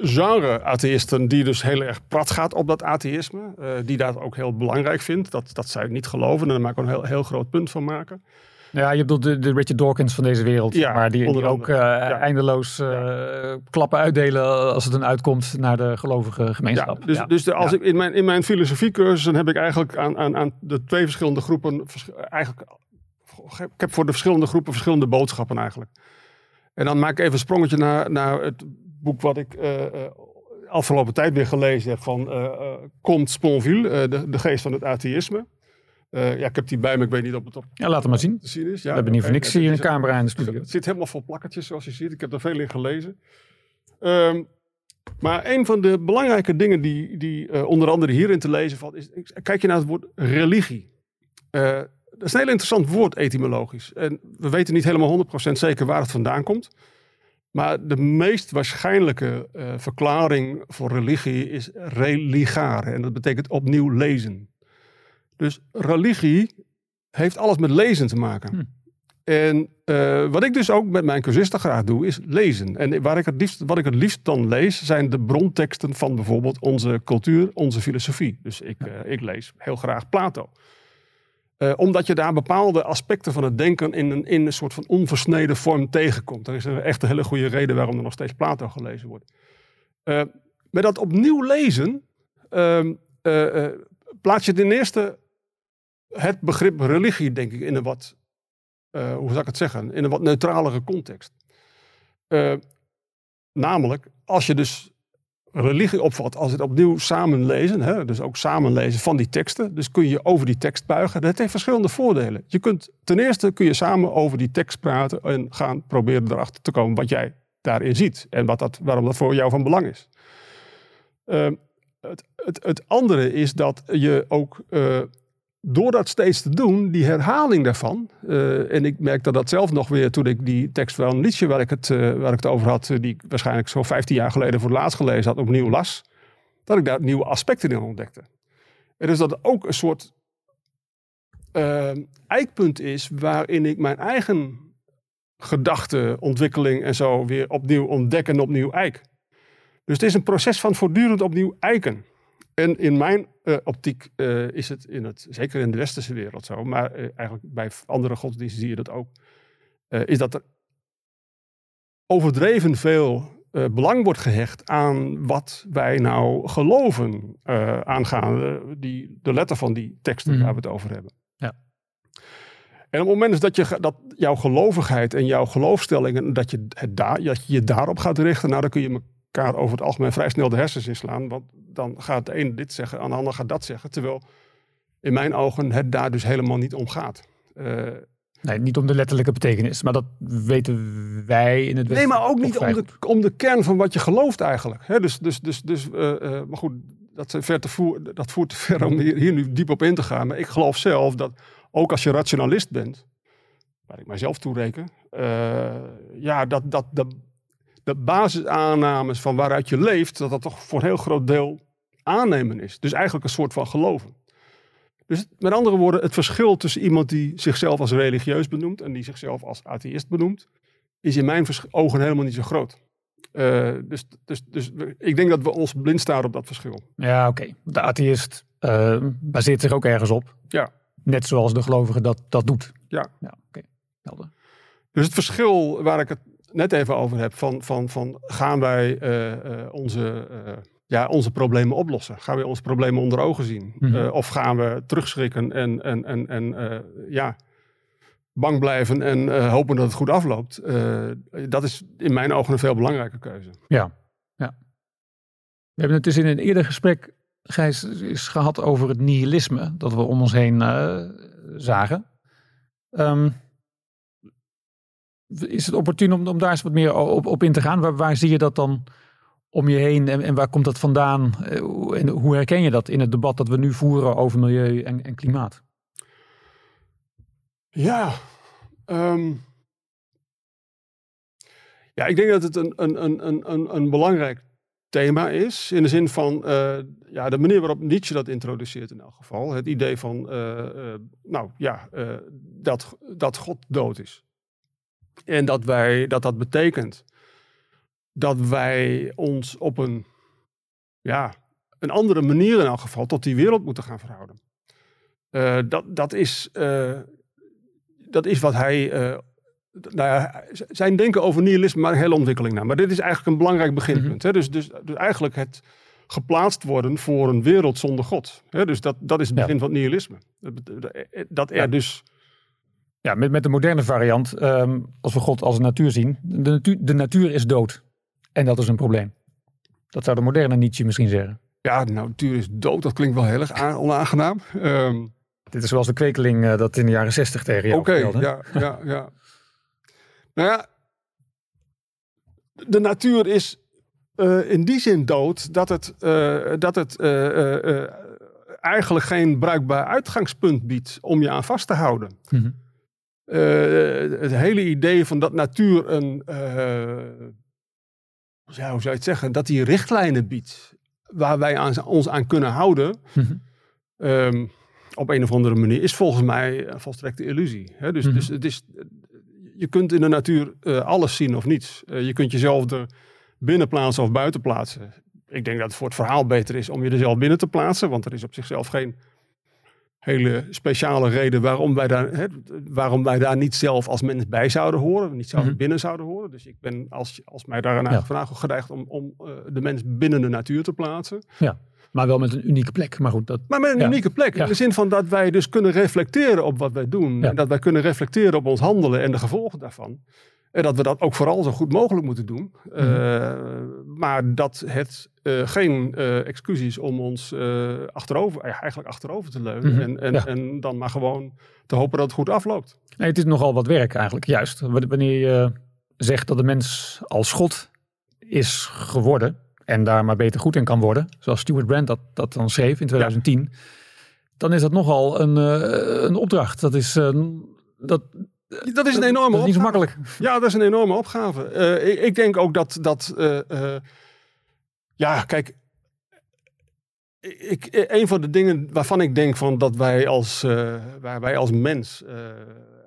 genre atheïsten die dus heel erg prat gaat op dat atheïsme. Uh, die dat ook heel belangrijk vindt. Dat, dat zij niet geloven en daar maak ik een heel, heel groot punt van maken. Ja, je bedoelt de, de Richard Dawkins van deze wereld. Ja, maar die, die ook uh, eindeloos uh, klappen uitdelen als het dan uitkomt naar de gelovige gemeenschap. Ja, dus, dus als ik in mijn, in mijn filosofiecursus heb ik eigenlijk aan, aan, aan de twee verschillende groepen eigenlijk ik heb voor de verschillende groepen verschillende boodschappen eigenlijk. En dan maak ik even een sprongetje naar, naar het boek wat ik uh, afgelopen tijd weer gelezen heb van uh, Comte Sponville, de, de geest van het atheïsme. ja, ik heb die bij me, ik weet niet of het op ja, laat het maar zien. te zien is. Ja, We hebben niet voor niks hier een camera in de studio. Het zit helemaal vol plakkertjes zoals je ziet. Ik heb er veel in gelezen. Um, maar een van de belangrijke dingen die, die onder andere hierin te lezen valt, is, kijk je naar het woord religie. dat is een heel interessant woord etymologisch. En we weten niet helemaal 100% zeker waar het vandaan komt. Maar de meest waarschijnlijke uh, verklaring voor religie is religare. En dat betekent opnieuw lezen. Dus religie heeft alles met lezen te maken. Hm. En uh, wat ik dus ook met mijn cursisten graag doe, is lezen. En waar ik het liefst, wat ik het liefst dan lees, zijn de bronteksten van bijvoorbeeld onze cultuur, onze filosofie. Dus ik, uh, ik lees heel graag Plato. Uh, omdat je daar bepaalde aspecten van het denken in een, in een soort van onversneden vorm tegenkomt. Er is een echt een hele goede reden waarom er nog steeds Plato gelezen wordt. Uh, met dat opnieuw lezen uh, plaats je ten eerste het begrip religie, denk ik, in een wat, hoe zou ik het zeggen, in een wat neutralere context. namelijk, als je dus religie opvat als het opnieuw samenlezen, hè, dus ook samenlezen van die teksten. Dus kun je over die tekst buigen. Dat heeft verschillende voordelen. Je kunt, ten eerste kun je samen over die tekst praten en gaan proberen erachter te komen wat jij daarin ziet en wat dat, waarom dat voor jou van belang is. Uh, het, het, het, andere is dat je ook uh, door dat steeds te doen, die herhaling daarvan. Uh, en ik merk dat zelf nog weer toen ik die tekst van Nietzsche, waar ik het, uh, waar ik het over had, die ik waarschijnlijk zo 15 jaar geleden voor het laatst gelezen had, opnieuw las. Dat ik daar nieuwe aspecten in ontdekte. En dus dat ook een soort eikpunt is waarin ik mijn eigen gedachten, ontwikkeling en zo weer opnieuw ontdek en opnieuw eik. Dus het is een proces van voortdurend opnieuw eiken. En in mijn uh, optiek uh, is het, in het, zeker in de westerse wereld zo, maar uh, eigenlijk bij andere godsdiensten zie je dat ook, is dat er overdreven veel belang wordt gehecht aan wat wij nou geloven aangaande die, de letter van die teksten mm. waar we het over hebben. Ja. En op het moment dat, je, dat jouw gelovigheid en jouw geloofstellingen, dat je, het daar, dat je je daarop gaat richten, nou dan kun je elkaar over het algemeen vrij snel de hersens inslaan. Want dan gaat de ene dit zeggen, en de ander gaat dat zeggen. Terwijl in mijn ogen het daar dus helemaal niet om gaat. Uh, Nee, niet om de letterlijke betekenis, maar dat weten wij in het Nee, Westen maar ook niet om de, om de kern van wat je gelooft eigenlijk. Dus, dus, dus, dus, eh, eh, maar goed, dat, ver te voer, dat voert te ver om hier, hier nu diep op in te gaan. Maar ik geloof zelf dat ook als je rationalist bent, waar ik mijzelf toe reken, eh, ja, dat, dat de, de basisaannames van waaruit je leeft, dat dat toch voor een heel groot deel aannemen is. Dus eigenlijk een soort van geloven. Dus met andere woorden, het verschil tussen iemand die zichzelf als religieus benoemt en die zichzelf als atheïst benoemt, is in mijn ogen helemaal niet zo groot. Eh, dus, dus, dus ik denk dat we ons blind staren op dat verschil. Ja, oké. De atheïst eh, baseert zich ook ergens op. Ja. Net zoals de gelovige dat, dat doet. Ja. Ja, oké. Helder. Dus het verschil waar ik het net even over heb, van, van, van gaan wij eh, eh, onze, eh, ja, onze problemen oplossen? Gaan wij onze problemen onder ogen zien? Mhm. Of gaan we terugschrikken en, en, en, en ja, bang blijven en hopen dat het goed afloopt? Dat is in mijn ogen een veel belangrijke keuze. Ja, ja. We hebben het dus in een eerder gesprek, Gijs, is gehad over het nihilisme dat we om ons heen zagen. Ehm, is het opportun om, om daar eens wat meer op, op in te gaan? Waar, zie je dat dan om je heen en, waar komt dat vandaan? Eh, En hoe herken je dat in het debat dat we nu voeren over milieu en, en klimaat? Ja, ehm, ja, ik denk dat het een, een, een, een, een, belangrijk thema is. In de zin van eh, ja, de manier waarop Nietzsche dat introduceert in elk geval. Het idee van, eh, nou ja, dat, dat God dood is. En dat, wij, dat dat betekent dat wij ons op een, ja, een andere manier in elk geval tot die wereld moeten gaan verhouden. Eh, dat, dat, is, eh, dat is wat hij. eh, nou ja, zijn denken over nihilisme, maar een hele ontwikkeling naar. Maar dit is eigenlijk een belangrijk beginpunt. hè? Dus, dus, dus eigenlijk het geplaatst worden voor een wereld zonder God. Hè? Dus dat, dat is het Ja. begin van het nihilisme. Dat Dat er Ja. dus. Ja, met, met de moderne variant, ehm, als we God als natuur zien, de natuur, de natuur is dood. En dat is een probleem. Dat zou de moderne Nietzsche misschien zeggen. Ja, de natuur is dood. Dat klinkt wel heel erg aan- onaangenaam. Ehm, Dit is zoals de kwekeling eh, dat in de jaren zestig tegen jou Oké, ja, ja, ja. Nou ja, de natuur is eh, in die zin dood dat het, eh, dat het eigenlijk geen bruikbaar uitgangspunt biedt om je aan vast te houden. Eh, het hele idee van dat natuur een, eh, ja, hoe zou je het zeggen, dat die richtlijnen biedt waar wij aan, ons aan kunnen houden, Mhm. Ehm, op een of andere manier is volgens mij een volstrekte illusie. Hè? Dus, Mhm. dus het is, je kunt in de natuur eh, alles zien of niets. Eh, je kunt jezelf er binnen plaatsen of buiten plaatsen. Ik denk dat het voor het verhaal beter is om je er zelf binnen te plaatsen, want er is op zichzelf geen hele speciale reden waarom wij daar, hè, waarom wij daar niet zelf als mens bij zouden horen, niet zouden Mhm. binnen zouden horen. Dus ik ben als, als mij daar een Ja. vraag geneigd om, om eh, de mens binnen de natuur te plaatsen. Maar wel met een unieke plek. Maar goed, dat, Maar met een Ja. unieke plek. Ja. In de zin van dat wij dus kunnen reflecteren op wat wij doen. Ja. En dat wij kunnen reflecteren op ons handelen en de gevolgen daarvan. En dat we dat ook vooral zo goed mogelijk moeten doen. Mhm. Eh, maar dat het eh, geen eh excuus is om ons eh, achterover, eigenlijk achterover te leunen. Mhm. En, en, Ja. en dan maar gewoon te hopen dat het goed afloopt. nee, het is nogal wat werk eigenlijk. Juist. Wanneer je zegt dat de mens als God is geworden. En daar maar beter goed in kan worden. Zoals Stuart Brand dat, dat dan schreef in 2010. Dan is dat nogal een, een opdracht. Dat is, dat, Dat is een enorme dat is niet zo makkelijk. Ja, dat is een enorme opgave. Ik, ik denk ook dat, dat ja, kijk, ik, een van de dingen waarvan ik denk van dat wij als, eh, waar wij als mens eh,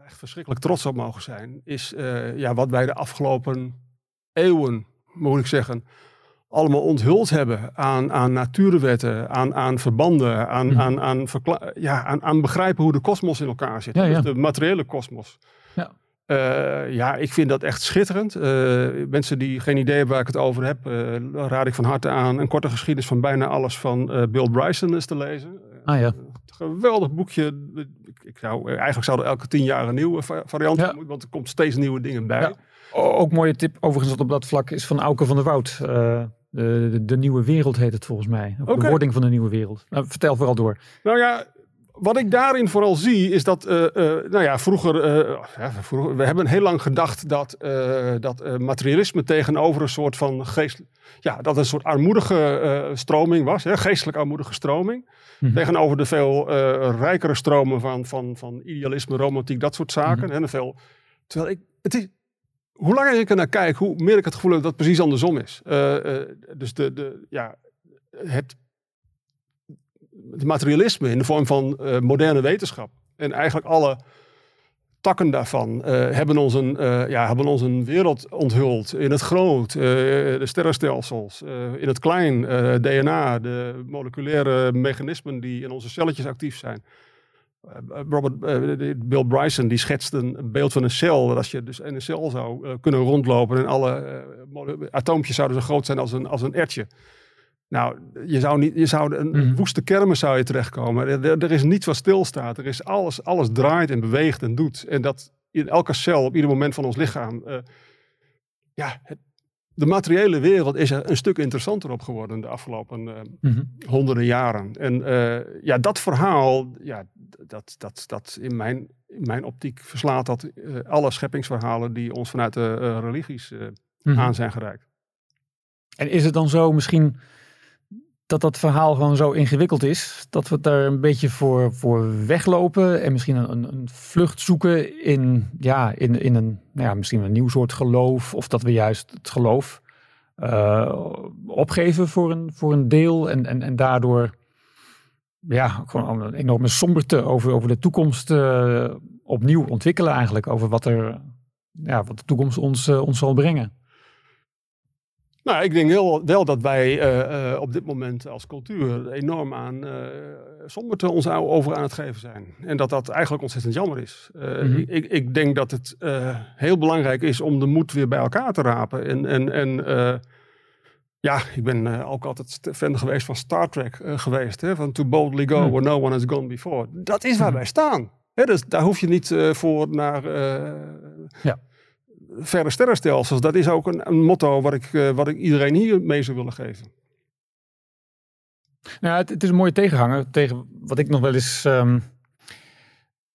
echt verschrikkelijk trots op mogen zijn, is eh, ja, wat wij de afgelopen eeuwen, moet ik zeggen, allemaal onthuld hebben aan, aan natuurwetten, aan, aan verbanden, aan, Mhm. aan, aan, ja, aan, aan begrijpen hoe de kosmos in elkaar zit. Ja, ja. Dus de materiële kosmos. Ja. Eh, ja, ik vind dat echt schitterend. Eh, mensen die geen idee hebben waar ik het over heb, eh, raad ik van harte aan een korte geschiedenis van bijna alles van Bill Bryson eens te lezen. Ah ja. Geweldig boekje. Ik, ik zou, eigenlijk zou er elke tien jaar een nieuwe va- variant Ja. komen, want er komt steeds nieuwe dingen bij. Ja. Ook mooie tip overigens op dat vlak is van Auke van der Woud. De, de, de nieuwe wereld heet het volgens mij. Of. De wording van de nieuwe wereld. Nou, vertel vooral door. Nou ja, wat ik daarin vooral zie is dat, uh, uh, nou ja, vroeger, uh, ja, vroeger, we hebben heel lang gedacht dat, dat materialisme tegenover een soort van geest, ja, dat een soort armoedige stroming was, hè, geestelijk armoedige stroming. Mhm. Tegenover de veel rijkere stromen van, van, van idealisme, romantiek, dat soort zaken. Mhm. en veel, terwijl ik, het is, hoe langer ik er naar kijk, hoe meer ik het gevoel heb dat het precies andersom is. dus de, de, ja, het het materialisme in de vorm van uh, moderne wetenschap. En eigenlijk alle takken daarvan uh, hebben, ons een, uh, ja, hebben ons een wereld onthuld. In het groot, de sterrenstelsels, in het klein, DNA, de moleculaire mechanismen die in onze celletjes actief zijn. Robert, Bill Bryson die schetst een beeld van een cel. Dat als je dus in een cel zou kunnen rondlopen en alle atoompjes zouden zo groot zijn als een, als een ertje. Nou, je zou, niet, je zou een mm. woeste kermis zou je terechtkomen. Er, er, is niets wat stilstaat. Er is alles, alles draait en beweegt en doet. En dat in elke cel, op ieder moment van ons lichaam. Uh, ja, het, de materiële wereld is er een stuk interessanter op geworden de afgelopen uh, honderden jaren. En uh, ja, dat verhaal, ja, dat, dat, dat in, mijn, in mijn optiek verslaat dat alle scheppingsverhalen die ons vanuit de religies mhm. aan zijn gereikt. En is het dan zo misschien dat dat verhaal gewoon zo ingewikkeld is. Dat we daar een beetje voor, voor weglopen. En misschien een, een vlucht zoeken in, ja, in, in een, nou ja, misschien een nieuw soort geloof. Of dat we juist het geloof uh, opgeven voor een, voor een deel. En, en, en daardoor ja, gewoon een enorme somberte over, over de toekomst uh, opnieuw ontwikkelen eigenlijk. Over wat, er, ja, wat de toekomst ons, uh, ons zal brengen. Nou, ik denk heel, wel dat wij uh, uh, op dit moment als cultuur enorm aan uh, somberte ons over aan het geven zijn. En dat dat eigenlijk ontzettend jammer is. Mm -hmm. ik, ik, denk dat het heel belangrijk is om de moed weer bij elkaar te rapen. En, en, en ja, ik ben ook altijd fan geweest van Star Trek geweest. Hè? Van To Boldly Go mm. Where No One Has Gone Before. Dat is waar mhm. wij staan. Hè? Dus daar hoef je niet voor naar... ja verre sterrenstelsels. Dat is ook een, een motto wat ik, uh, wat ik iedereen hier mee zou willen geven. Nou, het, het, is een mooie tegenhanger tegen wat ik nog wel eens um,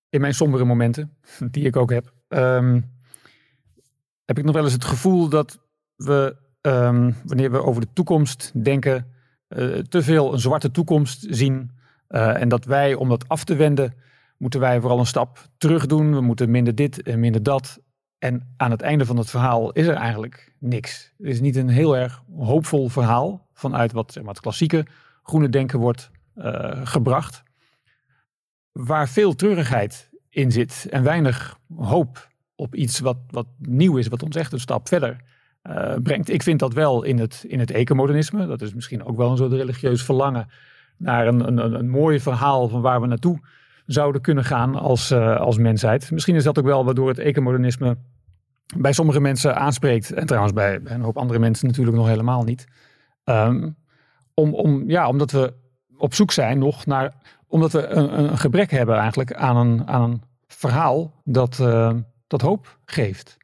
in mijn sombere momenten, (laughs) die ik ook heb, um, heb ik nog wel eens het gevoel dat we, um, wanneer we over de toekomst denken, uh, te veel een zwarte toekomst zien. Uh, en dat wij, om dat af te wenden, moeten wij vooral een stap terug doen. We moeten minder dit en minder dat. En aan het einde van het verhaal is er eigenlijk niks. Het is niet een heel erg hoopvol verhaal vanuit wat zeg maar, het klassieke groene denken wordt uh, gebracht. Waar veel treurigheid in zit en weinig hoop op iets wat, wat nieuw is, wat ons echt een stap verder uh, brengt. Ik vind dat wel in het, in het ecomodernisme. Dat is misschien ook wel een soort religieus verlangen naar een, een, een mooi verhaal van waar we naartoe zouden kunnen gaan als, uh, als mensheid. Misschien is dat ook wel waardoor het ecomodernisme bij sommige mensen aanspreekt. En trouwens bij, een hoop andere mensen natuurlijk nog helemaal niet. Um, om, om, ja, omdat we op zoek zijn nog naar. Omdat we een, een gebrek hebben eigenlijk aan een, aan een verhaal dat, uh, dat hoop geeft.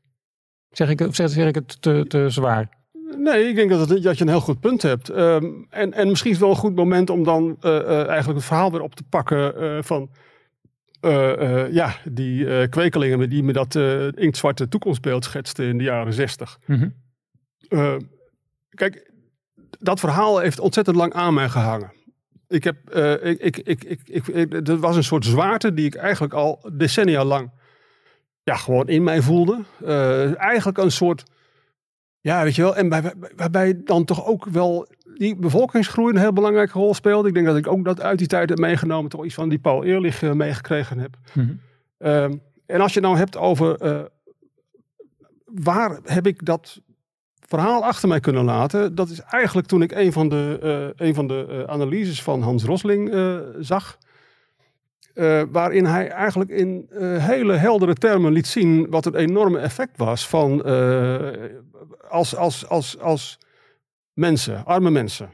Zeg ik, zeg, zeg ik het te, te zwaar? Nee, ik denk dat, dat je een heel goed punt hebt. Um, en, en misschien is het wel een goed moment om dan uh, eigenlijk het verhaal weer op te pakken van uh, uh, ja, die uh, kwekelingen die me dat inktzwarte toekomstbeeld schetsten in de jaren zestig. Mm kijk, dat verhaal heeft ontzettend lang aan mij gehangen. Ik heb, ik, ik, ik, ik, ik, er was een soort zwaarte die ik eigenlijk al decennia lang ja, gewoon in mij voelde. eigenlijk een soort, ja, weet je wel, en waarbij, waarbij dan toch ook wel die bevolkingsgroei een heel belangrijke rol speelde. Ik denk dat ik ook dat uit die tijd heb meegenomen, toch iets van die Paul Eerlich uh, meegekregen heb. Mhm. Ehm, en als je nou hebt over uh, waar heb ik dat verhaal achter mij kunnen laten, dat is eigenlijk toen ik een van de, uh, een van de analyses van Hans Rosling zag. Waarin hij eigenlijk in hele heldere termen liet zien wat het enorme effect was van als, als, als, als mensen, arme mensen.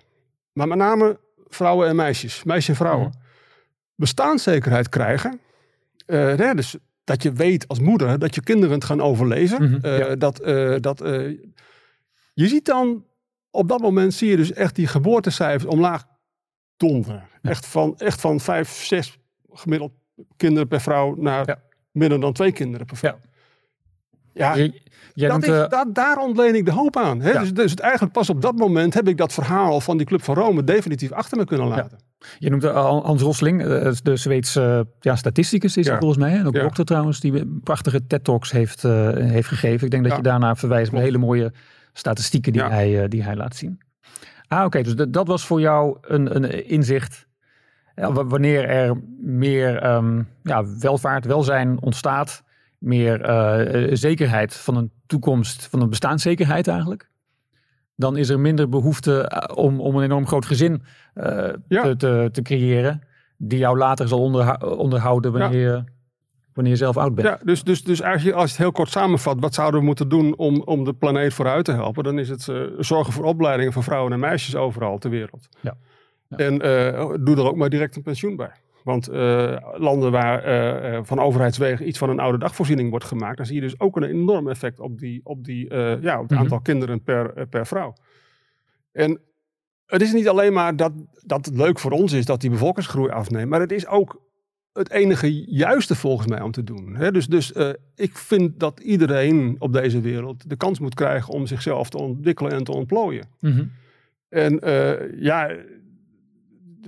Maar met name vrouwen en meisjes, meisjes en vrouwen. Mhm. Bestaanszekerheid krijgen. Dus dat je weet als moeder dat je kinderen het gaan overleven. Mhm, dat, dat, je ziet dan, op dat moment zie je dus echt die geboortecijfers omlaag donderen. Echt, van, echt van vijf, zes gemiddeld kinderen per vrouw naar Ja. minder dan twee kinderen per vrouw. Ja, jij dat noemt, is, eh, dat, daar ontleen ik de hoop aan. Hè? Ja. Dus, dus het eigenlijk pas op dat moment heb ik dat verhaal van die Club van Rome definitief achter me kunnen laten. Je noemt uh, Hans Rosling, uh, de Zweedse ja, statisticus is Ja. hij volgens mij. En ook dokter trouwens, die prachtige TED-talks heeft, uh, heeft gegeven. Ik denk dat je daarna verwijst bij hele mooie statistieken die, hij, uh, die hij laat zien. Ah, oké. dus dat- dat was voor jou een, een inzicht. Wanneer er meer um, ja, welvaart, welzijn ontstaat. Meer uh, zekerheid van een toekomst, van een bestaanszekerheid eigenlijk. Dan is er minder behoefte uh, om, om een enorm groot gezin uh, Ja. te, te, te creëren. Die jou later zal onderhouden wanneer, je, wanneer je zelf oud bent. Ja, dus, dus, dus eigenlijk als je het heel kort samenvat, wat zouden we moeten doen om, om de planeet vooruit te helpen? Dan is het eh, zorgen voor opleidingen van vrouwen en meisjes overal ter wereld. Ja. En eh, doe er ook maar direct een pensioen bij. Want eh, landen waar eh, van overheidswegen iets van een oude dagvoorziening wordt gemaakt, dan zie je dus ook een enorm effect op, die, op, die, ja, op het Mhm. aantal kinderen per, per vrouw. En het is niet alleen maar dat, dat het leuk voor ons is dat die bevolkingsgroei afneemt, maar het is ook het enige juiste volgens mij om te doen. Hè? Dus, dus ik vind dat iedereen op deze wereld de kans moet krijgen om zichzelf te ontwikkelen en te ontplooien. Mm -hmm. En ja,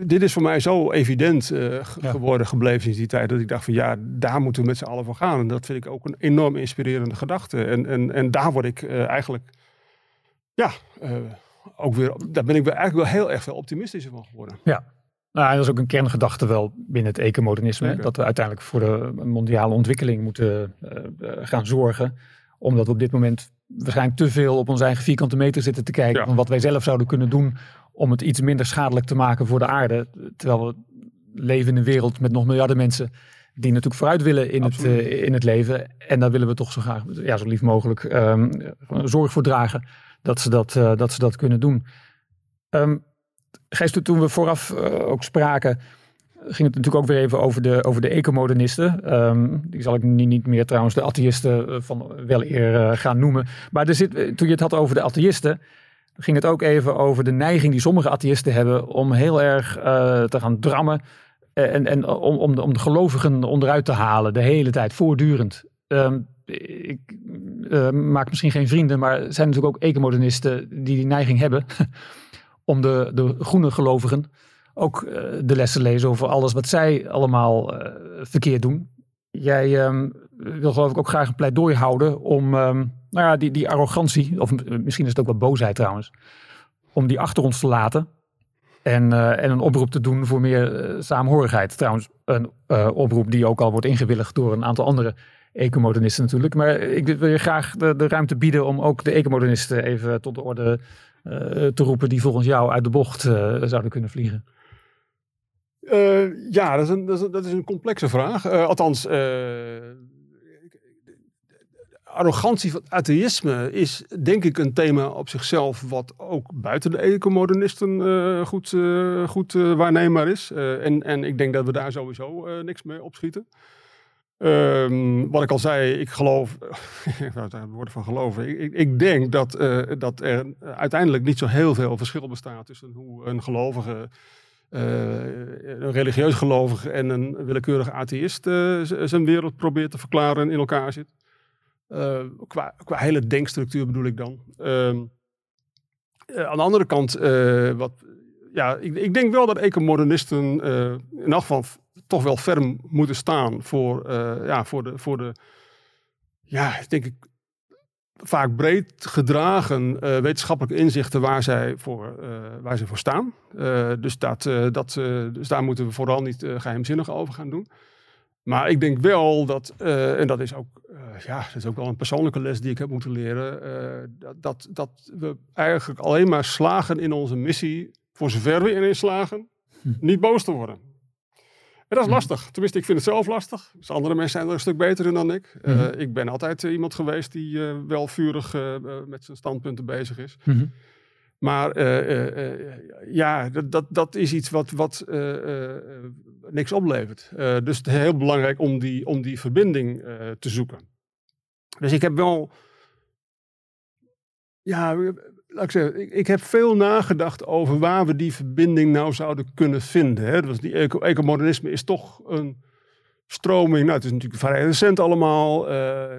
dit is voor mij zo evident uh, ja. geworden, gebleven sinds die tijd, dat ik dacht van ja, daar moeten we met z'n allen voor gaan. En dat vind ik ook een enorm inspirerende gedachte. En, en, en daar word ik uh, eigenlijk, ja, uh, ook weer, daar ben ik eigenlijk wel heel erg veel optimistischer van geworden. Ja. Nou, dat is ook een kerngedachte wel binnen het ecomodernisme. Dat we uiteindelijk voor de mondiale ontwikkeling moeten gaan zorgen. Omdat we op dit moment waarschijnlijk te veel op onze eigen vierkante meter zitten te kijken. Ja. Van wat wij zelf zouden kunnen doen om het iets minder schadelijk te maken voor de aarde. Terwijl we leven in een wereld met nog miljarden mensen die natuurlijk vooruit willen in, het, uh, in het leven. En daar willen we toch zo graag, ja, zo lief mogelijk um, zorg voor dragen dat ze dat, uh, dat, ze dat kunnen doen. Um, Gijs, toen we vooraf uh, ook spraken, ging het natuurlijk ook weer even over de, over de ecomodernisten. Um, die zal ik niet, niet meer trouwens de atheïsten van wel eer gaan noemen. Maar er zit, toen je het had over de atheïsten, ging het ook even over de neiging die sommige atheïsten hebben om heel erg uh, te gaan drammen. En, en om, om, de, om de gelovigen onderuit te halen, de hele tijd, voortdurend. Um, ik uh, maak misschien geen vrienden, maar er zijn natuurlijk ook ecomodernisten die die neiging hebben (laughs) om de, de groene gelovigen ook uh, de lessen lezen over alles wat zij allemaal verkeerd doen. Jij um, wil geloof ik ook graag een pleidooi houden om um, nou ja, die, die arrogantie, of misschien is het ook wel boosheid trouwens, om die achter ons te laten. En, uh, en een oproep te doen voor meer saamhorigheid. Trouwens, een oproep die ook al wordt ingewilligd door een aantal andere ecomodernisten natuurlijk. Maar ik wil je graag de, de ruimte bieden om ook de ecomodernisten even tot de orde te roepen die volgens jou uit de bocht zouden kunnen vliegen? Ja, dat is, een, dat, is een, dat is een complexe vraag. althans, arrogantie van atheïsme is denk ik een thema op zichzelf wat ook buiten de ecomodernisten goed, goed waarneembaar is. en, en ik denk dat we daar sowieso niks mee opschieten. Um, wat ik al zei, ik geloof, (laughs) het woord van geloven, ik, ik, denk dat, uh, dat er uiteindelijk niet zo heel veel verschil bestaat tussen hoe een gelovige, uh, een religieus gelovige en een willekeurige atheïst uh, zijn wereld probeert te verklaren en in elkaar zit. Qua, qua hele denkstructuur bedoel ik dan. aan de andere kant, wat, ja, ik, ik, denk wel dat ecomodernisten in elk toch wel ferm moeten staan voor, ja, voor, de, voor de, ja, denk ik, vaak breed gedragen wetenschappelijke inzichten waar zij voor, waar zij voor staan. dus, dat, dat, dus daar moeten we vooral niet geheimzinnig over gaan doen. Maar ik denk wel dat, en dat is ook, ja, dat is ook wel een persoonlijke les die ik heb moeten leren, dat, dat, dat we eigenlijk alleen maar slagen in onze missie, voor zover we erin slagen, hm. niet boos te worden. En dat is lastig. Tenminste, ik vind het zelf lastig. Dus andere mensen zijn er een stuk beter in dan ik. Uh, ik ben altijd iemand geweest die wel vurig met zijn standpunten bezig is. Mm -hmm. Maar ja, dat, dat, is iets wat, wat niks oplevert. dus het is heel belangrijk om die, om die verbinding te zoeken. Dus ik heb wel Ja, laat ik zeggen, ik, ik, heb veel nagedacht over waar we die verbinding nou zouden kunnen vinden. Hè. Dus die eco ecomodernisme is toch een stroming. Nou, het is natuurlijk vrij recent allemaal. Uh,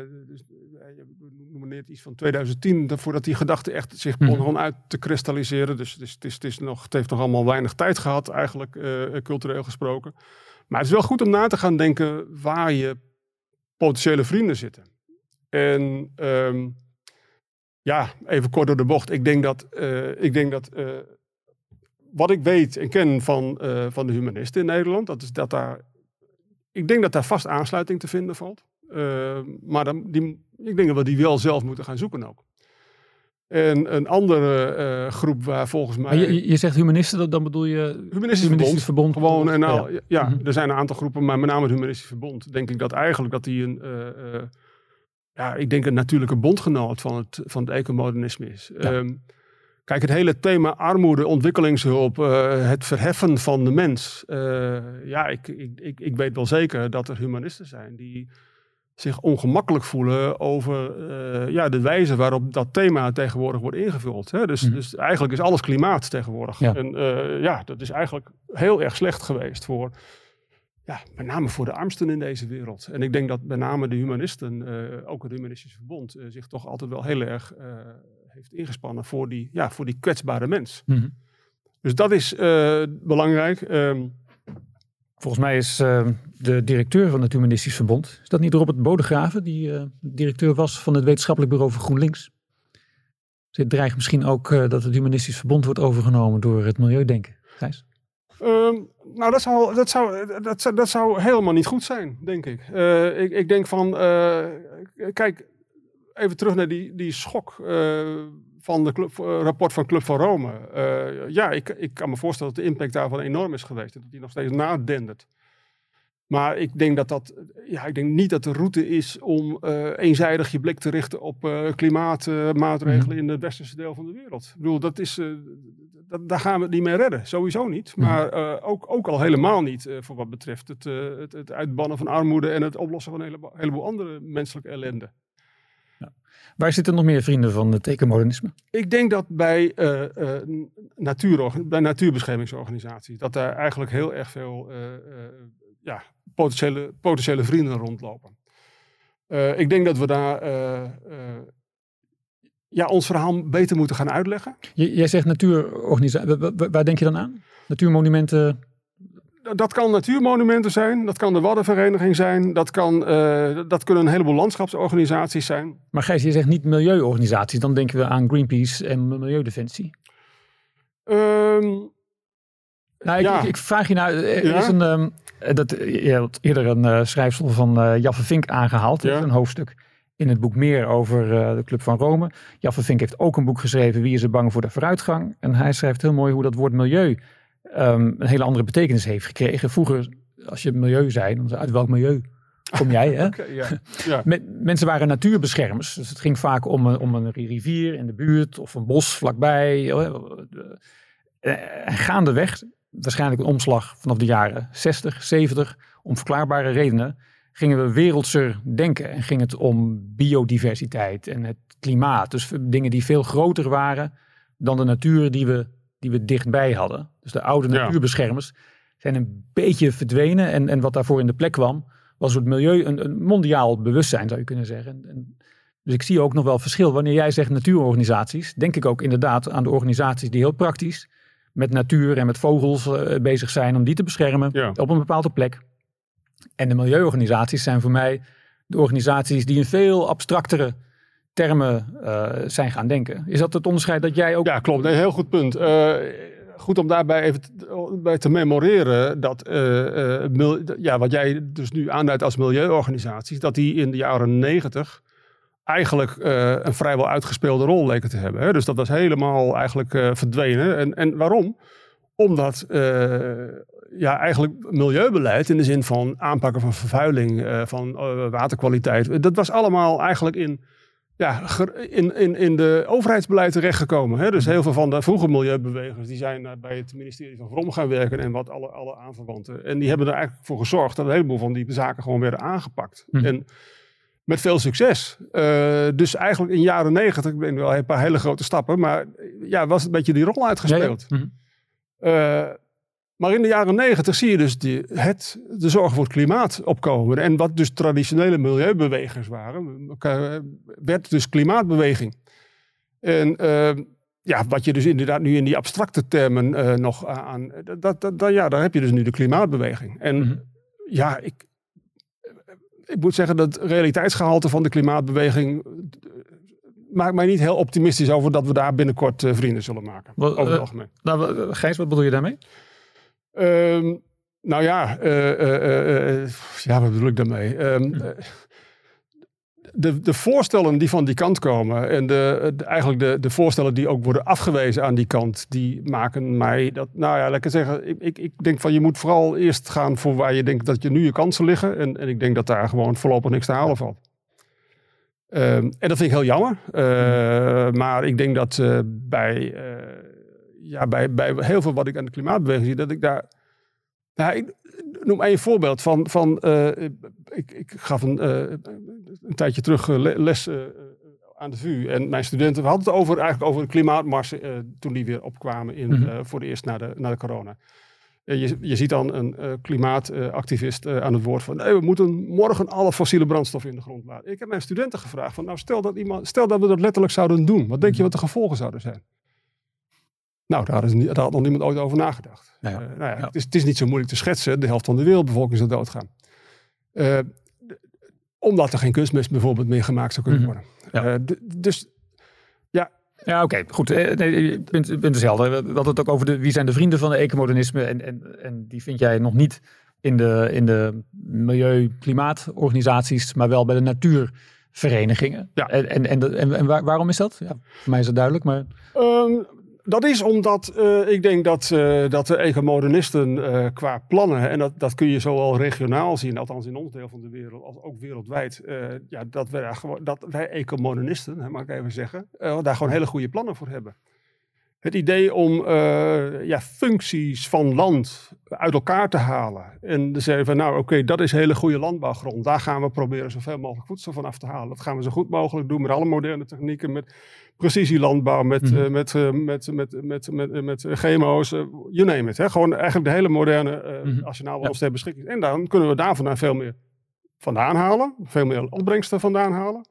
noem net iets van 2010, voordat die gedachte echt zich mhm. begon uit te kristalliseren. Dus, dus het, is, het, is nog, het heeft nog allemaal weinig tijd gehad, eigenlijk uh, cultureel gesproken. Maar het is wel goed om na te gaan denken waar je potentiële vrienden zitten. En um, ja, even kort door de bocht. Ik denk dat, uh, ik denk dat uh, wat ik weet en ken van, uh, van de humanisten in Nederland, dat is dat daar, ik denk dat daar vast aansluiting te vinden valt. Maar dan, die, ik denk dat we die wel zelf moeten gaan zoeken ook. En een andere groep waar volgens mij. Je, je, zegt humanisten, dan bedoel je. Humanistisch, humanistisch verbond, Gewoon en nou, ja, ja mhm. er zijn een aantal groepen, maar met name het Humanistisch Verbond. Denk ik dat eigenlijk dat die een ja, ik denk een natuurlijke bondgenoot van het, van het ecomodernisme is. Ehm, kijk, het hele thema armoede, ontwikkelingshulp, uh, het verheffen van de mens. Ja, ik, ik, ik, ik weet wel zeker dat er humanisten zijn die zich ongemakkelijk voelen over uh, ja, de wijze waarop dat thema tegenwoordig wordt ingevuld. Hè? Dus, mm. dus eigenlijk is alles klimaat tegenwoordig. Ja. En ja, dat is eigenlijk heel erg slecht geweest voor ja, met name voor de armsten in deze wereld. En ik denk dat met name de humanisten, uh, ook het Humanistisch Verbond, zich toch altijd wel heel erg heeft ingespannen voor die, ja, voor die kwetsbare mens. Mm -hmm. Dus dat is belangrijk. Um, Volgens mij is de directeur van het Humanistisch Verbond, is dat niet Robert Bodegraven, die directeur was van het Wetenschappelijk Bureau voor GroenLinks? Dus het dreigt misschien ook dat het Humanistisch Verbond wordt overgenomen door het Milieudenken. Gijs? Um, nou, dat zou, dat, zou, dat, zou, dat zou helemaal niet goed zijn, denk ik. Ik, ik denk van, kijk, even terug naar die, die schok van het rapport van Club van Rome. ja, ik, ik kan me voorstellen dat de impact daarvan enorm is geweest. Dat die nog steeds nadendert. Maar ik denk dat dat, ja, ik denk niet dat de route is om uh, eenzijdig je blik te richten op uh, klimaatmaatregelen uh, in het westerse deel van de wereld. Ik bedoel, dat is, dat, daar gaan we het niet mee redden. Sowieso niet. Mhm. Maar ook, ook al helemaal niet voor wat betreft het, het, het, uitbannen van armoede en het oplossen van een heleboel, heleboel andere menselijke ellende. Waar zitten nog meer vrienden van het ecomodernisme? Ik denk dat bij, natuur, bij natuurbeschermingsorganisaties, dat daar eigenlijk heel erg veel ja, potentiële, potentiële vrienden rondlopen. Uh, ik denk dat we daar uh, uh, ja, ons verhaal beter moeten gaan uitleggen. jij zegt natuurorganisatie. Waar denk je dan aan? Natuurmonumenten? Dat kan natuurmonumenten zijn, dat kan de Waddenvereniging zijn, dat, kan, dat kunnen een heleboel landschapsorganisaties zijn. Maar Gijs, je zegt niet milieuorganisaties, dan denken we aan Greenpeace en Milieudefensie. Um, nou, ik, ja. ik, ik, vraag je nou, er is een, um, dat, je had eerder een uh, schrijfsel van uh, Jaffe Vink aangehaald. Ja. Een hoofdstuk in het boek meer over uh, de Club van Rome. Jaffe Vink heeft ook een boek geschreven, Wie is er bang voor de vooruitgang? En hij schrijft heel mooi hoe dat woord milieu um, een hele andere betekenis heeft gekregen. Vroeger, als je milieu zei, dan uit welk milieu kom jij? Hè? (laughs) okay. Mensen waren natuurbeschermers. Dus het ging vaak om een, om een rivier in de buurt of een bos vlakbij. En gaandeweg waarschijnlijk een omslag vanaf de jaren 60, 70. Om verklaarbare redenen gingen we wereldser denken. En ging het om biodiversiteit en het klimaat. Dus dingen die veel groter waren dan de natuur die we, die we dichtbij hadden. Dus de oude natuurbeschermers zijn een beetje verdwenen. En, en wat daarvoor in de plek kwam, was het milieu een, een mondiaal bewustzijn, zou je kunnen zeggen. En, dus ik zie ook nog wel verschil. Wanneer jij zegt natuurorganisaties, denk ik ook inderdaad aan de organisaties die heel praktisch met natuur en met vogels uh, bezig zijn om die te beschermen op een bepaalde plek. En de milieuorganisaties zijn voor mij de organisaties die in veel abstractere termen uh, zijn gaan denken. Is dat het onderscheid dat jij ook... Ja, klopt. Een heel goed punt. Uh, goed om daarbij even bij te memoreren dat ja, wat jij dus nu aanduidt als milieuorganisaties, dat die in de jaren negentig eigenlijk een vrijwel uitgespeelde rol leken te hebben. Hè? Dus dat was helemaal eigenlijk verdwenen. En, en waarom? Omdat ja, eigenlijk milieubeleid in de zin van aanpakken van vervuiling, van waterkwaliteit, dat was allemaal eigenlijk in, ja, in, in, in de overheidsbeleid terechtgekomen. Hè? Dus heel veel van de vroege milieubewegers die zijn bij het ministerie van Vrom gaan werken en wat alle, alle aanverwanten. En die hebben er eigenlijk voor gezorgd dat een heleboel van die zaken gewoon werden aangepakt. Hm. En met veel succes. Uh, dus eigenlijk in de jaren negentig, ik ben wel een paar hele grote stappen, maar ja, was het een beetje die rol uitgespeeld. Ja, ja. Mm -hmm. Maar in de jaren negentig zie je dus die, het, de zorg voor het klimaat opkomen. En wat dus traditionele milieubewegers waren, werd dus klimaatbeweging. En uh, ja, wat je dus inderdaad nu in die abstracte termen uh, nog aan. Dat, dat, dat, ja, daar heb je dus nu de klimaatbeweging. En mm -hmm. ja, ik, ik moet zeggen dat het realiteitsgehalte van de klimaatbeweging maakt mij niet heel optimistisch over dat we daar binnenkort uh, vrienden zullen maken. Wat, over het algemeen. Nou, Gijs, wat bedoel je daarmee? Um, nou ja, uh, ja, wat bedoel ik daarmee? Um, de, de voorstellen die van die kant komen en de, eigenlijk de, de voorstellen die ook worden afgewezen aan die kant, die maken mij dat, nou ja, lekker zeggen, ik, ik, ik denk van je moet vooral eerst gaan voor waar je denkt dat je nu je kansen liggen. En, en ik denk dat daar gewoon voorlopig niks te halen valt. Um, en dat vind ik heel jammer. Uh, maar ik denk dat uh, bij, uh, ja, bij, bij heel veel wat ik aan de klimaatbeweging zie, dat ik daar. Nou, ik noem één voorbeeld van. van ik, ik gaf een, een tijdje terug les aan de VU. En mijn studenten, we hadden het over, eigenlijk over de klimaatmarsen toen die weer opkwamen in, mm -hmm. voor de eerst na de, na de corona. Je, je, ziet dan een uh, klimaatactivist uh, aan het woord van nee, we moeten morgen alle fossiele brandstoffen in de grond laten. Ik heb mijn studenten gevraagd van nou stel dat, iemand, stel dat we dat letterlijk zouden doen. Wat denk je wat de gevolgen zouden zijn? Nou, daar, is, daar had nog niemand ooit over nagedacht. Ja, ja. Uh, nou ja, het, is, het, is, niet zo moeilijk te schetsen. De helft van de wereldbevolking zal doodgaan. omdat er geen kunstmest bijvoorbeeld meer gemaakt zou kunnen worden. Mm -hmm. dus ja, ja, oké, goed. Eh, nee, je bent, bent helder. We hadden het ook over de, wie zijn de vrienden van de ecomodernisme. En, en, en die vind jij nog niet in de, in de milieu-klimaatorganisaties, maar wel bij de natuurverenigingen. Ja. En, en, en, en, waarom is dat? Ja, voor mij is het duidelijk, maar... Um, dat is omdat uh, ik denk dat, uh, dat de ecomodernisten uh, qua plannen, en dat, dat kun je zowel regionaal zien, althans in ons deel van de wereld, als ook wereldwijd, ja, dat, wij, dat wij ecomodernisten, mag ik even zeggen, daar gewoon hele goede plannen voor hebben. Het idee om ja, functies van land uit elkaar te halen. En te zeggen van nou oké, dat is hele goede landbouwgrond. Daar gaan we proberen zoveel mogelijk voedsel van af te halen. Dat gaan we zo goed mogelijk doen met alle moderne technieken, met precisielandbouw, met, mm -hmm. met, uh, met, met, met, met, met, GMO's, uh, you name it. Hè? Gewoon eigenlijk de hele moderne mm -hmm. arsenaal ja. ter beschikking. En dan kunnen we daar vandaan veel meer vandaan halen, veel meer opbrengsten vandaan halen.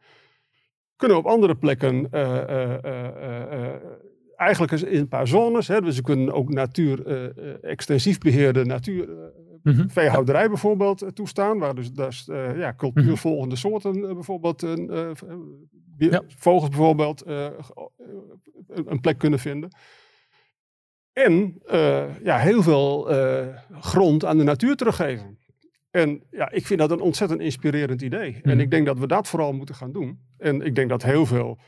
Kunnen we op andere plekken eigenlijk in een paar zones. Hè, dus we kunnen ook natuur, extensief beheerde natuur, mm -hmm. veehouderij bijvoorbeeld toestaan. Waar dus, dus ja, cultuurvolgende soorten bijvoorbeeld ja. vogels bijvoorbeeld een plek kunnen vinden. En uh, ja, heel veel uh, grond aan de natuur teruggeven. En ja, ik vind dat een ontzettend inspirerend idee. Mm. En mhm. ik denk dat we dat vooral moeten gaan doen. En ik denk dat heel veel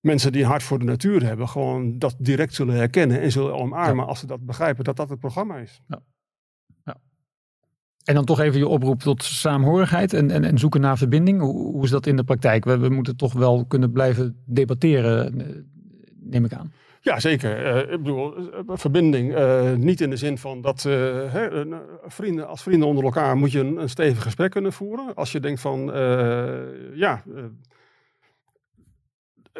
mensen die een hart voor de natuur hebben, gewoon dat direct zullen herkennen en zullen omarmen ja. als ze dat begrijpen dat dat het programma is. Ja. En dan toch even je oproep tot saamhorigheid en, en, en zoeken naar verbinding. Hoe, hoe, is dat in de praktijk? We, we, moeten toch wel kunnen blijven debatteren, eh, neem ik aan. Ja, zeker. Uh, ik bedoel, eh, verbinding. Uh, niet in de zin van dat uh, hè, vrienden, als vrienden onder elkaar moet je een, een stevig gesprek kunnen voeren. Als je denkt van, ja,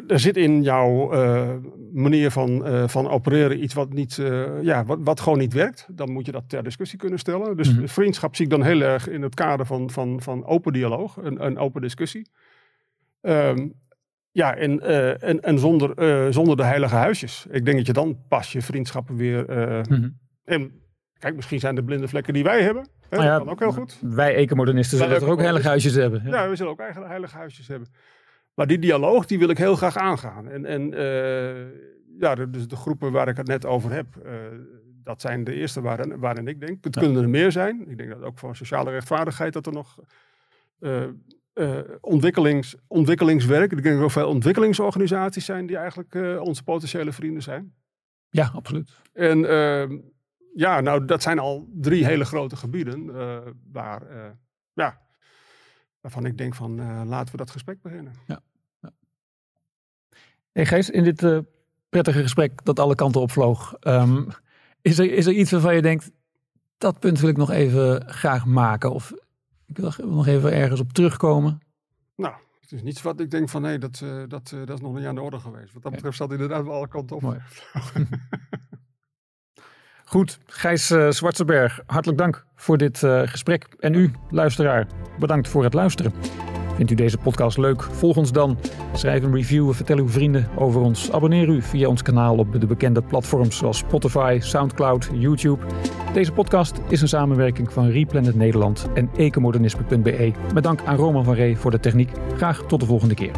er zit in jouw uh, manier van, uh, van opereren iets wat, niet, uh, ja, wat, wat gewoon niet werkt. Dan moet je dat ter discussie kunnen stellen. Dus mm -hmm. vriendschap zie ik dan heel erg in het kader van, van, van open dialoog, een, een open discussie. Um, ja, en, en, en zonder, zonder de heilige huisjes. Ik denk dat je dan pas je vriendschappen weer. Mm -hmm. En kijk, misschien zijn de blinde vlekken die wij hebben. Hè, nou ja, dat kan ook heel goed. Wij ecomodernisten zullen er ook heilige huisjes hebben. Ja. ja, we zullen ook eigen heilige huisjes hebben. Maar die dialoog, die wil ik heel graag aangaan. En, en uh, ja, dus de groepen waar ik het net over heb, uh, dat zijn de eerste waarin, waarin ik denk. Het ja. kunnen er meer zijn. Ik denk dat ook voor sociale rechtvaardigheid dat er nog uh, ontwikkelings, ontwikkelingswerk. Ik denk dat er ook veel ontwikkelingsorganisaties zijn die eigenlijk onze potentiële vrienden zijn. Ja, absoluut. En ehm, ja, nou, dat zijn al drie hele grote gebieden waar, ja, waarvan ik denk van laten we dat gesprek beginnen. Ja. Hey Gees, in dit uh, prettige gesprek dat alle kanten opvloog, um, is, er, is er iets waarvan je denkt, dat punt wil ik nog even graag maken? Of ik wil nog even ergens op terugkomen? Nou, het is niets wat ik denk van nee, dat, uh, dat, uh, dat is nog niet aan de orde geweest. Wat dat betreft zat inderdaad wel alle kanten op. Mooi. (laughs) Goed, Gijs uh, Zwartsenberg, hartelijk dank voor dit gesprek. En u, luisteraar, bedankt voor het luisteren. Vindt u deze podcast leuk? Volg ons dan. Schrijf een review, vertel uw vrienden over ons. Abonneer u via ons kanaal op de bekende platforms zoals Spotify, Soundcloud, YouTube. Deze podcast is een samenwerking van Replanet Nederland en ecomodernisme.be. Met dank aan Roman van Ree voor de techniek. Graag tot de volgende keer.